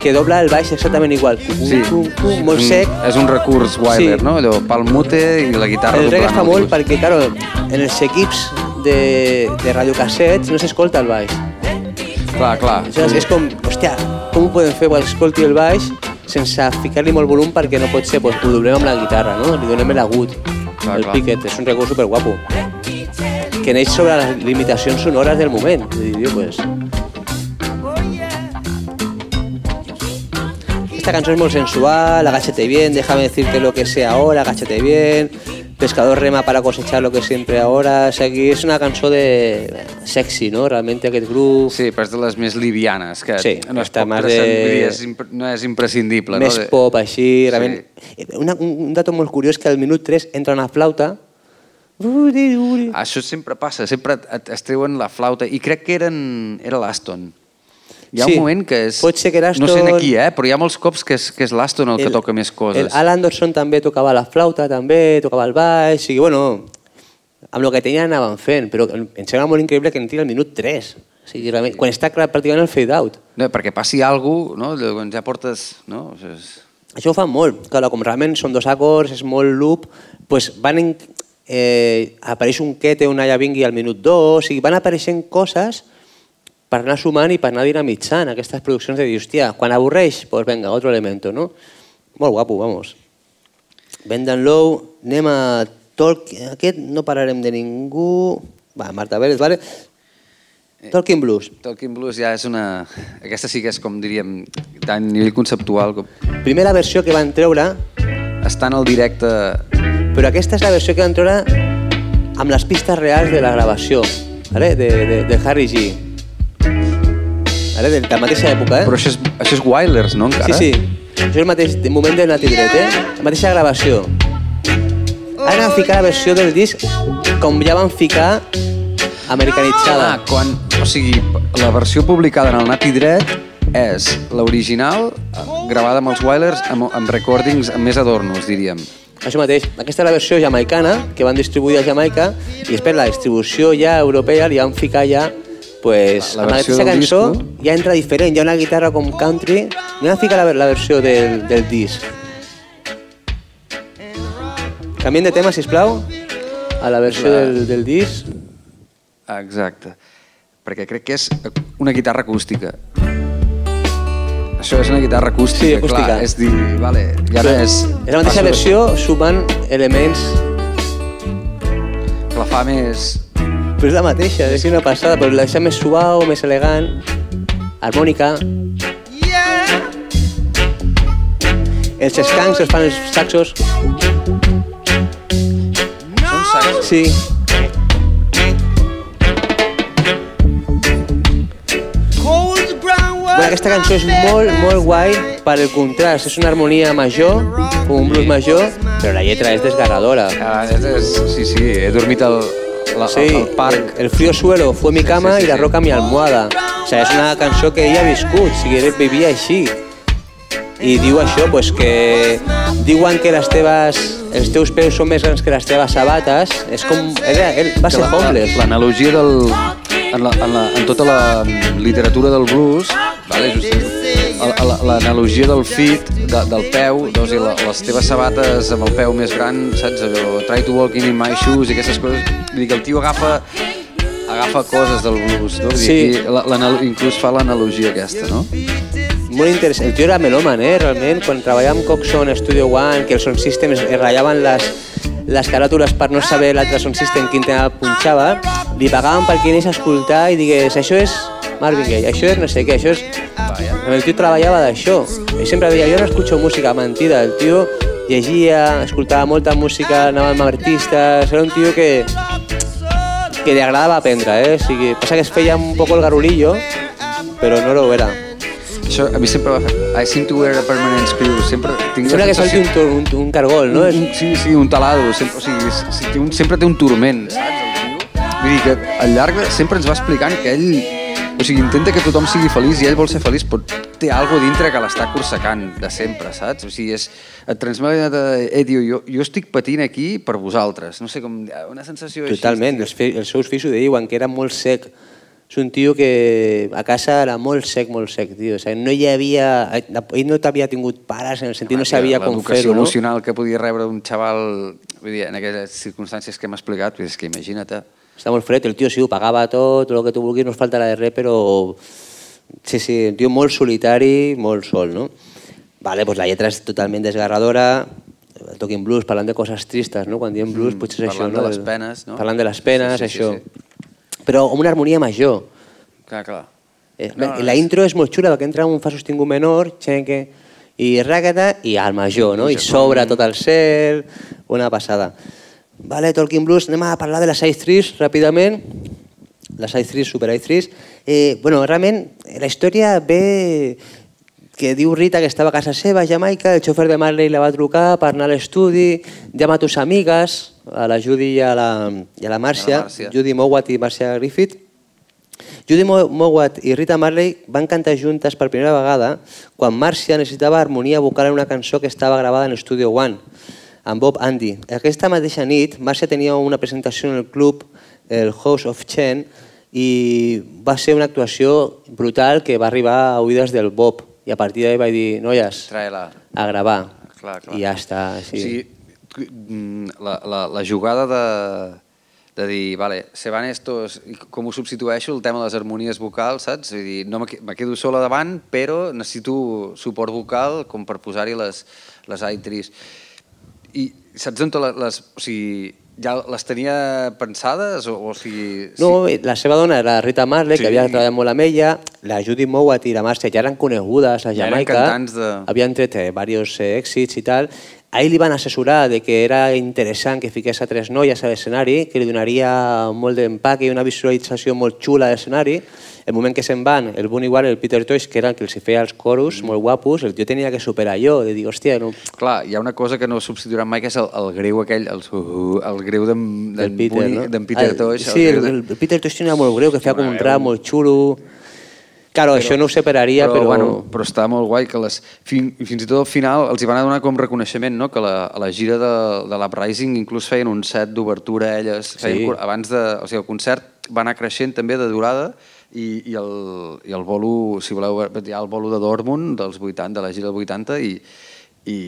que dobla el baix exactament igual. Sí, cum, cum, molt sec. És un recurs Wyler, Sí. no? Allò, palmute i la guitarra El reggae es fa molt perquè, claro, en els equips de, de radiocassets no s'escolta el baix. Clar, clar. Aleshores és com, hòstia, com ho podem fer quan escolti el baix sense ficar-li molt volum perquè no pot ser, doncs ho doblem amb la guitarra, no? Li donem l'agut, el clar. piquet, és un recurs superguapo. Que neix sobre les limitacions sonores del moment. Vull dir, pues, Esta canción es muy sensual, agáchate bien, déjame decirte lo que sé ahora, agáchate bien, pescador rema para cosechar lo que siempre ahora, o sea, es una canción de sexy, ¿no? Realmente aquest groove, Sí, però és de les més livianes, que Sí, no, està poc més de- és no és imprescindible. més no? De- pop així, realment... Una, un, dato molt curiós que al minut 3 entra una flauta, uri, uri. Això sempre passa, sempre es treuen la flauta, i crec que eren, era l'Aston. Hi ha Sí, un moment que és... pot ser que era No sé aquí, eh? però hi ha molts cops que és, que és l'Aston el, que toca més coses. El Al Anderson també tocava la flauta, també, tocava el baix, sigui, bueno, amb el que tenien anaven fent, però em em sembla molt increïble que entri al minut 3. O sigui, realment, quan està clar, pràcticament el fade-out. No, perquè passi alguna cosa, no? Llavors ja portes... No? O sigui, és... Això ho fan molt. Clar, com realment són dos acords, és molt loop, doncs van en, eh, apareix un quete, una ja vingui al minut 2, o sigui, van apareixent coses per anar sumant i per anar dinamitzant aquestes produccions de dir, hòstia, quan avorreix, doncs venga, otro elemento, no? Molt guapo, vamos. Bend and Low, anem a Tolkien, aquest no pararem de ningú... Va, Marta Vélez, vale? Tolkien Blues. Talking Blues ja és una... Aquesta sí que és, com diríem, tant a nivell conceptual com... Primera versió que van treure, Està en el directe... però aquesta és la versió que van treure amb les pistes reals de la gravació, vale? de, de, de Harry G. Vale? De la mateixa època, eh? Però això és, això és Wailers, no, encara? Sí, sí. Això és el mateix moment de Nati Dret, eh? La mateixa gravació. Ara van ficar la versió del disc com ja van ficar americanitzada. Ah, quan... O sigui, la versió publicada en el Nati Dret és l'original gravada amb els Wailers amb, amb recordings amb més adornos, diríem. Això mateix. Aquesta és la versió jamaicana que van distribuir a Jamaica i després la distribució ja europea li van ficar ja pues, La- la amb aquesta cançó disc, ja entra diferent, hi ha una guitarra com country i van ficar la, la versió del, del disc. Canviem de tema, sisplau, a la versió La- del, del disc. Exacte. Perquè crec que és una guitarra acústica. Això és una guitarra acústica, Sí, acústica. clar. És dir, vale, ja no és... És la mateixa versió sumant elements Que la fa més... Però és la mateixa, és una passada, però la deixa més suau, més elegant, harmònica. Els escancs els fan els saxos. Són sacs. Sí. Bueno, aquesta cançó és molt, molt guai per el contrast. És una harmonia major, com un blues major, però la lletra és desgarradora. Ah, és, és, sí, sí, he dormit al, la, Sí, al parc. el, el frío suelo fue mi cama sí, y la sí. roca mi almohada. O sigui, és una cançó que ella ha viscut, o sigui, vivia així. I diu això, pues, que diuen que les teves, els teus peus són més grans que les teves sabates. És com... Ell, ell va ser homeless. la- L'analogia del... En, la, en, la, en tota la literatura del blues, vale, just, el- el- l'analogia del fit, de, del peu, doncs, i la, les teves sabates amb el peu més gran, saps? Allò, try to walk in my shoes i aquestes coses. Vull dir que el tio agafa agafa coses del blues, no? Sí. aquí la, inclús fa l'analogia aquesta, no? Molt interessant. El tio era melòman, eh, realment. Quan treballava amb Coxon Studio One, que els sound systems es ratllaven les, les caràtules per no saber l'altre sound system quin tema punxava, li pagaven perquè anés a escoltar i digués això és Marvin Gaye, això és no sé què, això és... El tio treballava d'això. Ell sempre deia, jo no escucho música, mentida. El tio llegia, escoltava molta música, anava amb artistes... Era un tio que, que li agradava aprendre, eh? O sigui, passa que es feia un poco el garulillo, però no lo era. Això a mi sempre va fer... I seem to wear a permanent screw. Sempre tinc la Sembla que sensació- un, un, un cargol, no? Un, un, sí, sí, un taladro. Sempre, o sigui, un, sempre té un turment, saps, el tio? Vull dir que al llarg sempre ens va explicant que ell... O sigui, intenta que tothom sigui feliç i ell vol ser feliç, però té algo dintre que l'està corsecant de sempre, saps? O sigui, és, et transmet de, eh, jo, jo estic patint aquí per vosaltres. No sé com... Una sensació totalment. Els, fe, els seus fills ho diuen, que era molt sec. És un tio que a casa era molt sec, molt sec, tio. O sigui, no hi havia... Ell no t'havia tingut pares, en el sentit no sabia com L'educació fer-ho, no? emocional que podia rebre un xaval vull dir, en aquelles circumstàncies que hem explicat, és que imagina't. Està molt fred, el tio sí, ho pagava tot, el que tu vulguis, no us faltarà de res, però... Sí, sí, un tio molt solitari, molt sol, no? Vale, pues la lletra és totalment desgarradora, el Talking Blues, parlant de coses tristes, no? Quan diem blues, Mm, potser és parlant això, no? de les penes, no? Parlant de les penes, Sí, sí, sí, això. sí. Però amb una harmonia major. Clar, clar. Eh, No, la és- intro és molt xula perquè entra un fa sostingut menor, xenque, i ràcata, i al major, no? I s'obre tot el cel, una passada. Vale, Talking Blues, anem a parlar de la Side 3 ràpidament. La Side 3, Super Side 3. Eh, bueno, realment, la història ve que diu Rita que estava a casa seva, a Jamaica, el xofer de Marley la va trucar per anar a l'estudi, llama a tus amigues, a la Judy i a la, i a la Màrcia, Màrcia. Judy Mowat i Màrcia Griffith, Judy Mo- Mowat i Rita Marley van cantar juntes per primera vegada quan Marcia necessitava harmonia vocal en una cançó que estava gravada en l'Studio One amb Bob Andy. Aquesta mateixa nit, Marcia tenia una presentació en el club, el House of Chen, i va ser una actuació brutal que va arribar a oïdes del Bob. I a partir d'ahí vaig dir, noies, a gravar. Clar, clar. I ja està. Sí. O sigui, mm, la, la, la jugada de, de dir, vale, se van estos, com ho substitueixo, el tema de les harmonies vocals, saps? Vull dir, no me, que- me quedo sola davant, però necessito suport vocal com per posar-hi les, les I3. I saps on les, les... O sigui, ja les tenia pensades? O, o sigui... No, la seva dona era Rita Marley, Sí. que havia treballat molt amb ella, la Judy Mowat i la Marcia ja eren conegudes a Ja eren Jamaica, cantants de- havien tret eh, diversos eh, èxits i tal, a ell li van assessorar de que era interessant que fiqués a tres noies a l'escenari, que li donaria molt d'empaque i una visualització molt xula a l'escenari. El moment que se'n van, el Bunny Ware i el Peter Tosh, que eren que els feia els coros molt guapos, el jo tenia que superar jo, de dir, hòstia, no, Clar, hi ha una cosa que no substituiran mai, que és el, el greu aquell, el, el greu d'en Peter, Bunny- no? Peter Ah, Tosh. Sí, el, de- el, el Peter Tosh tenia molt greu, que feia com un rap molt xulo. Claro, això no ho separaria, però... Bueno, però està molt guai que les, fin, fins i tot al final els hi van donar com reconeixement, no? que la, a la gira de, de l'Uprising inclús feien un set d'obertura elles, feien, Sí. cor- abans de, o sigui, el concert va anar creixent també de durada i, i, el, i el bolo, si voleu, hi ha el bolo de Dortmund dels 80, de la gira del 80 i, i,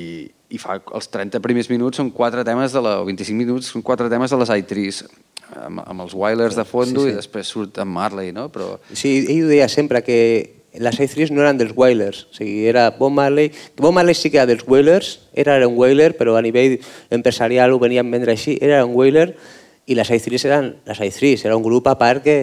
i fa els 30 primers minuts són quatre temes de la, o 25 minuts són quatre temes de les I3 amb, amb els Wailers de fondo Sí, sí. i després surt en Marley, no? Però, Sí, ell ho deia sempre, que les A3 no eren dels Wailers, o sigui, era Bob Marley, que Bob Marley sí que era dels Wailers, era un Wailer, però a nivell empresarial ho venien vendre així, era un Wailer, i les A3 eren les A3, era un grup a part que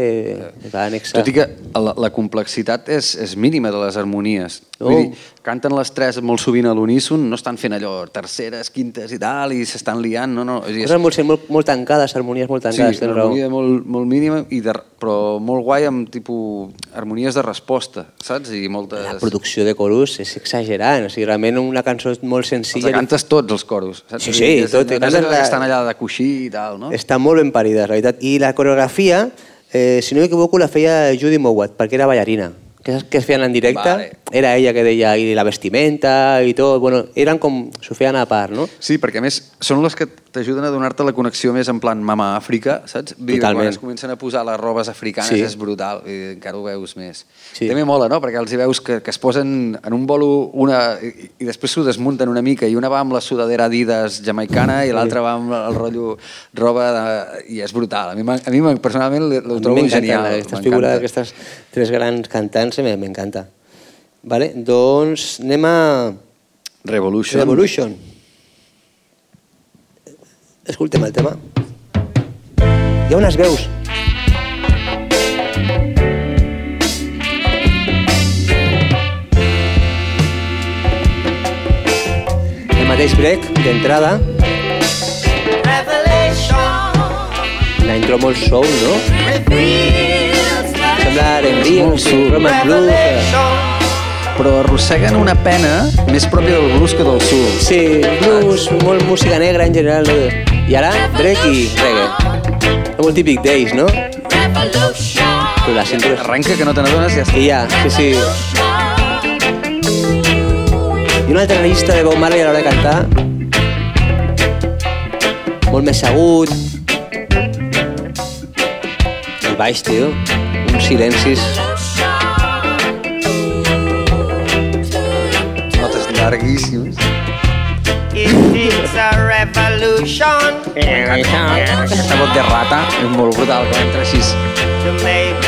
que va annexar. Tot i que la, la complexitat és, és mínima de les harmonies. Oh. Vull dir, canten les tres molt sovint a l'uníson, no estan fent allò terceres, quintes i tal, i s'estan liant, no, no. O sigui, Coses molt, molt, molt tancades, harmonies molt sí, tancades, tens una raó. harmonia molt, molt mínima, i de, però molt guai amb tipus harmonies de resposta, saps? I moltes... La producció de coros és exagerant, o sigui, realment una cançó molt Els senzilla. cantes tots, els coros. Saps? Sí, dir, sí, és- tot, No, no és la- estan allà de coixí i tal, no? Està molt ben parida, en realitat. I la coreografia, eh, si no m'equivoco, la feia Judy Mowat, perquè era ballarina. Que, que es feien en directe, Vale. era ella que deia i la vestimenta i tot, bueno, eren com, s'ho feien a part, no? Sí, perquè a més són les que t'ajuden a donar-te la connexió més en plan mama Àfrica, saps? Vull. Quan es comencen a posar les robes africanes Sí. és brutal, i encara ho veus més. Sí. També mola, no? Perquè els hi veus que, que es posen en un bolo una, i, i després s'ho desmunten una mica i una va amb la sudadera Adidas jamaicana i l'altra va amb el rotllo roba de, i és brutal. A mi, a mi personalment ho trobo genial. Aquestes figures d'aquestes tres grans cantants me- m'encanta. Vale? Doncs anem a Revolution. Revolution. Escoltem el tema. Hi ha unes veus. El mateix break d'entrada, la intro molt soul, no? Sembla R&B. Roman Blues. eh. Però arrosseguen una pena més pròpia del blues que del soul. Sí, blues, molt música negra en general. No? I ara, break i reggae. És molt típic d'ells, no? Però les intros... Arrenca que no te n'adones i ja està. I ja, sí, sí. I una altra llista de Bob Marley a l'hora de cantar. Molt més agut. El baix, tio. Uns silencis. Notes llarguíssimes. It is a revolution Aquesta vot de rata és molt brutal, quan entra així. to make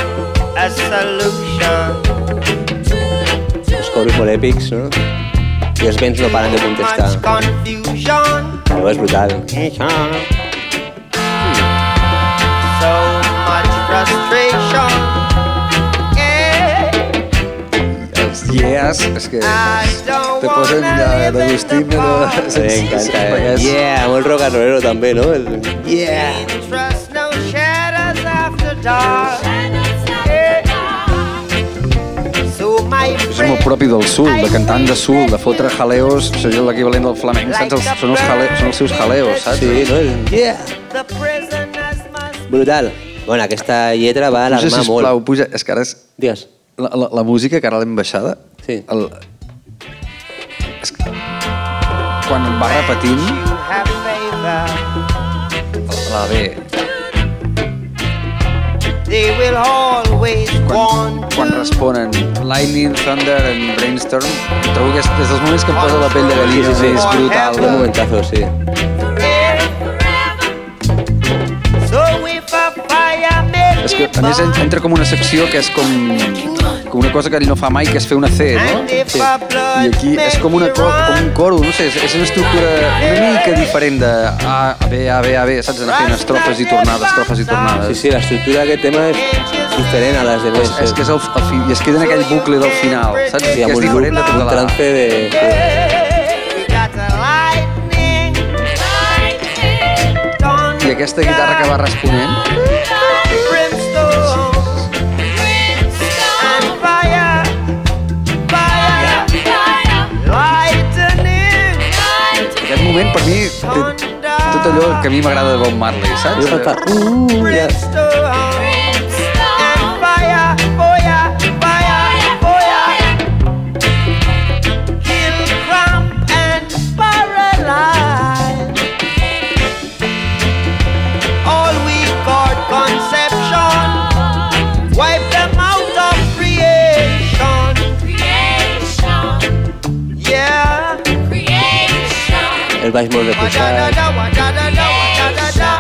a solution. Els coros molt èpics, no? I els vents no paren de Much contestar. confusion, Però és brutal. Yes, és que te posen de, de in gustín the de... Sí, eh? Yeah, molt rock and rollero també, no? El... Yeah! Trust no shadows after dark. Yeah. So my És molt propi del sul, de cantant de sul, de fotre jaleos, seria l'equivalent del flamenc, saps? Els, són, els jale, són els seus jaleos, saps? Sí, no? Yeah! Brutal. Bueno, aquesta lletra va Puja, alarmar sisplau, molt. puja. És que ara és... Digues. La, la, la música, que ara l'hem baixada, Sí. el... que... quan va repetint. La B. They will always Quan, quan responen Lightning, Thunder and Brainstorm, trobo que és, és dels moments que em posa la pell de gallina, Sí, sí, sí. és brutal. Un momentazo, sí. És que, a més, entra com una secció que és com, com una cosa que ell no fa mai, que és fer una C, no? a I aquí és com, una, make co- it com un coro, no sé, és, és una estructura una mica diferent de A, a B, A, B, A, B, saps? Anar fent estrofes i tornades, estrofes i tornades. Sí, sí, la estructura d'aquest tema és diferent a les de És, és que és el, el fi, i es queda en aquell bucle del final, saps? Sí, que amb un, diferent de loop, tota un la... trance de... thunder, I aquesta guitarra que va responent, moment per mi té tot allò que a mi m'agrada de Bob Marley, saps? Jo fa... Uh, ja. El baix molt reposat. Wa-da-da-da, wa-da-da-da, wa-da-da-da.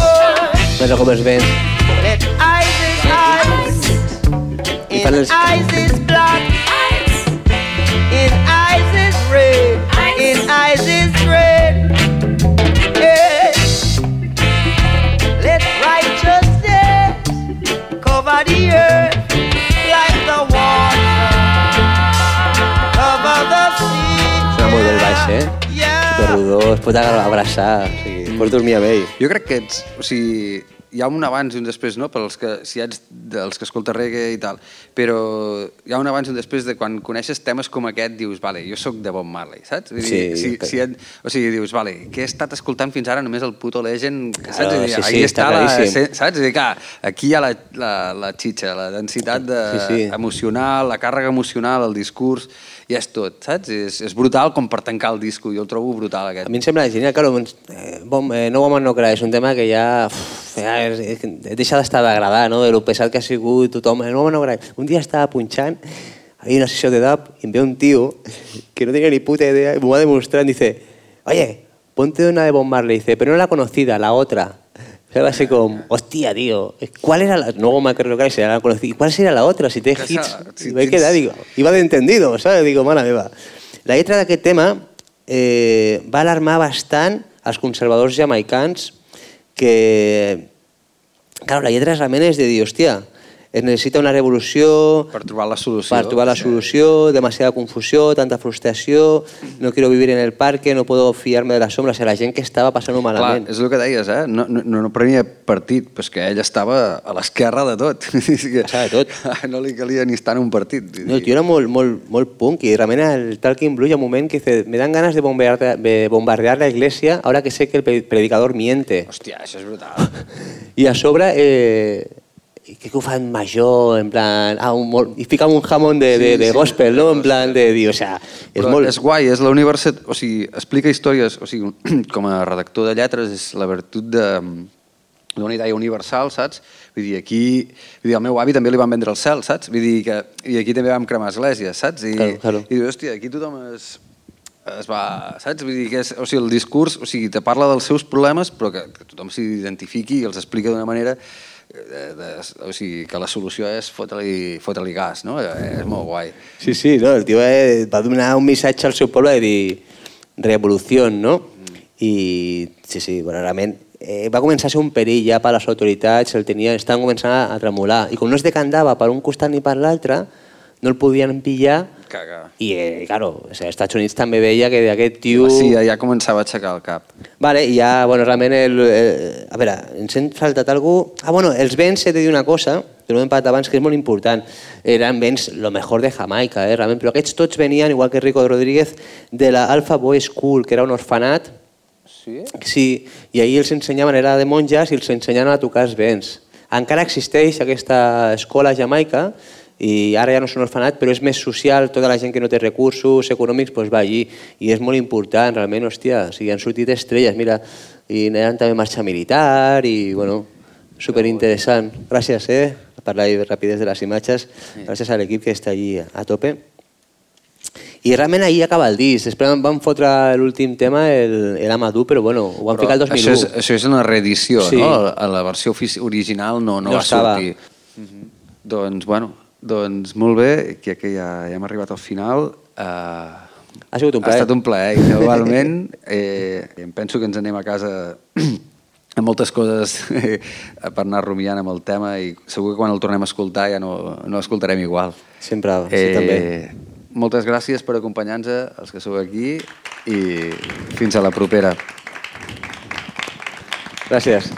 Oh. Veure pot abraçar, o sigui, pots dormir amb ell. Jo crec que ets, o sigui, hi ha un abans i un després, no?, pels que, si ets dels que escolta reggae i tal, però hi ha un abans i un després de quan coneixes temes com aquest, dius, vale, jo sóc de Bob Marley, saps? Vull dir, Sí, si, que- si et, o sigui, dius, vale, què he estat escoltant fins ara només el puto Legend, saps? Dir, sí, sí, ahí està està, la, claríssim. se- saps? Dir, clar, aquí hi ha la, la, la xitxa, la densitat de, Sí, sí. emocional, la càrrega emocional, el discurs, i és tot, saps? És, és brutal com per tancar el disco, jo el trobo brutal aquest. A mi em sembla genial, claro, eh, bom, eh, No Woman No Cry és un tema que ja, uf, ja és, és, deixa d'estar d'agradar, no?, de lo pesat que ha sigut tothom. Eh, No Woman No Cry. Un dia estava punxant, havia una sessió de dub i em ve un tío que no tenía ni puta idea y me va y dice, oye, ponte una de Bob Marley, dice, pero no la conocida, la otra. Era así como, hostia, tío, ¿cuál era la...? Woman No Cry, será la conocida. ¿Y cuál sería la otra? Si Que hits. sa- si tens- quedar, digo, iba de entendido, ¿sabes? Digo, mare meva. La lletra d'aquest tema eh, va alarmar bastant els conservadors jamaicans que... Claro, la lletra realment és de dir, hòstia, es necessita una revolució Per trobar la solució. para trobar la solució, demasiada confusió, tanta frustració, no quiero vivir en el parque, no puedo fiarme de las sombras, o la gent que estava passant-ho Clar, malament. és el que deies, eh? No, no, no prenia partit, però que ell estava a l'esquerra de tot. Passava de tot. No li calia ni estar en un partit. No, el tío era molt, molt, molt punk i realment el Talking Blue hi ha un moment que dice me dan ganas de bombardear, de bombardear la iglesia ahora que sé que el pre- predicador miente. Hòstia, això és brutal. I a sobre, eh, què que ho fan major, en plan... Ah, un, molt, I fica un jamón de, de, de gospel, no? En plan de dir, o sea, és Però molt... és guai, és la universitat... O sigui, explica històries... O sigui, com a redactor de lletres és la virtut de d'una idea universal, saps? Vull dir, aquí... Vull dir, al meu avi també li van vendre el cel, saps? Vull dir que... I aquí també vam cremar esglésies, saps? I, Claro, claro. i dius, hòstia, aquí tothom es, es va... Saps? Vull dir que és, o sigui, el discurs o sigui, te parla dels seus problemes, però que, que tothom s'identifiqui i els explica d'una manera de, de, o sigui, que la solució és fotre-li fotre gas, no? Eh, És molt guai. Sí, sí, no, el tio eh, va donar un missatge al seu poble de dir revolució, no? I sí, sí, bueno, realment eh, va començar a ser un perill ja per les autoritats, el tenia, estaven començant a tremolar. I com no es decantava per un costat ni per l'altre, no el podien pillar Caga. i, eh, claro, o sigui, als Estats Units també veia que aquest tio... Sí, ja, ja començava a aixecar el cap. Vale, i ja, bueno, realment, el, el, a veure, ens hem saltat algú... Ah, bueno, els vents, he de dir una cosa, que no hem parlat abans, que és molt important. Eren vents lo mejor de Jamaica, eh, realment, però aquests tots venien, igual que Rico Rodríguez, de la Alpha Boy School, que era un orfanat, Sí? Sí, i ahir els ensenyaven, era de monges, i els ensenyaven a tocar els vents. Encara existeix aquesta escola a Jamaica i ara ja no és un orfenat, però és més social, tota la gent que no té recursos econòmics pues va allí, i és molt important, realment, hòstia, o sigui, han sortit estrelles, mira, i anaven també marxa militar, i, bueno, superinteressant. Gràcies, eh, per la rapidesa de les imatges, gràcies a l'equip que està allí a tope. I realment ahir acaba el disc. Després van fotre l'últim tema, el, el Amadou, però bueno, ho van Però ficar el 2001. Això és, això és una reedició, Sí. no? A la versió original no, no, No va estava. sortir. Doncs, bueno, doncs molt bé, que, que ja, ja hem arribat al final. Uh, Ha sigut un Ha plaer. estat un plaer, i igualment. Eh, em penso que ens anem a casa amb moltes coses eh, per anar rumiant amb el tema i segur que quan el tornem a escoltar ja no, no l'escoltarem igual. Sempre, sí, també. Moltes gràcies per acompanyar-nos, els que sou aquí, i fins a la propera. Gràcies.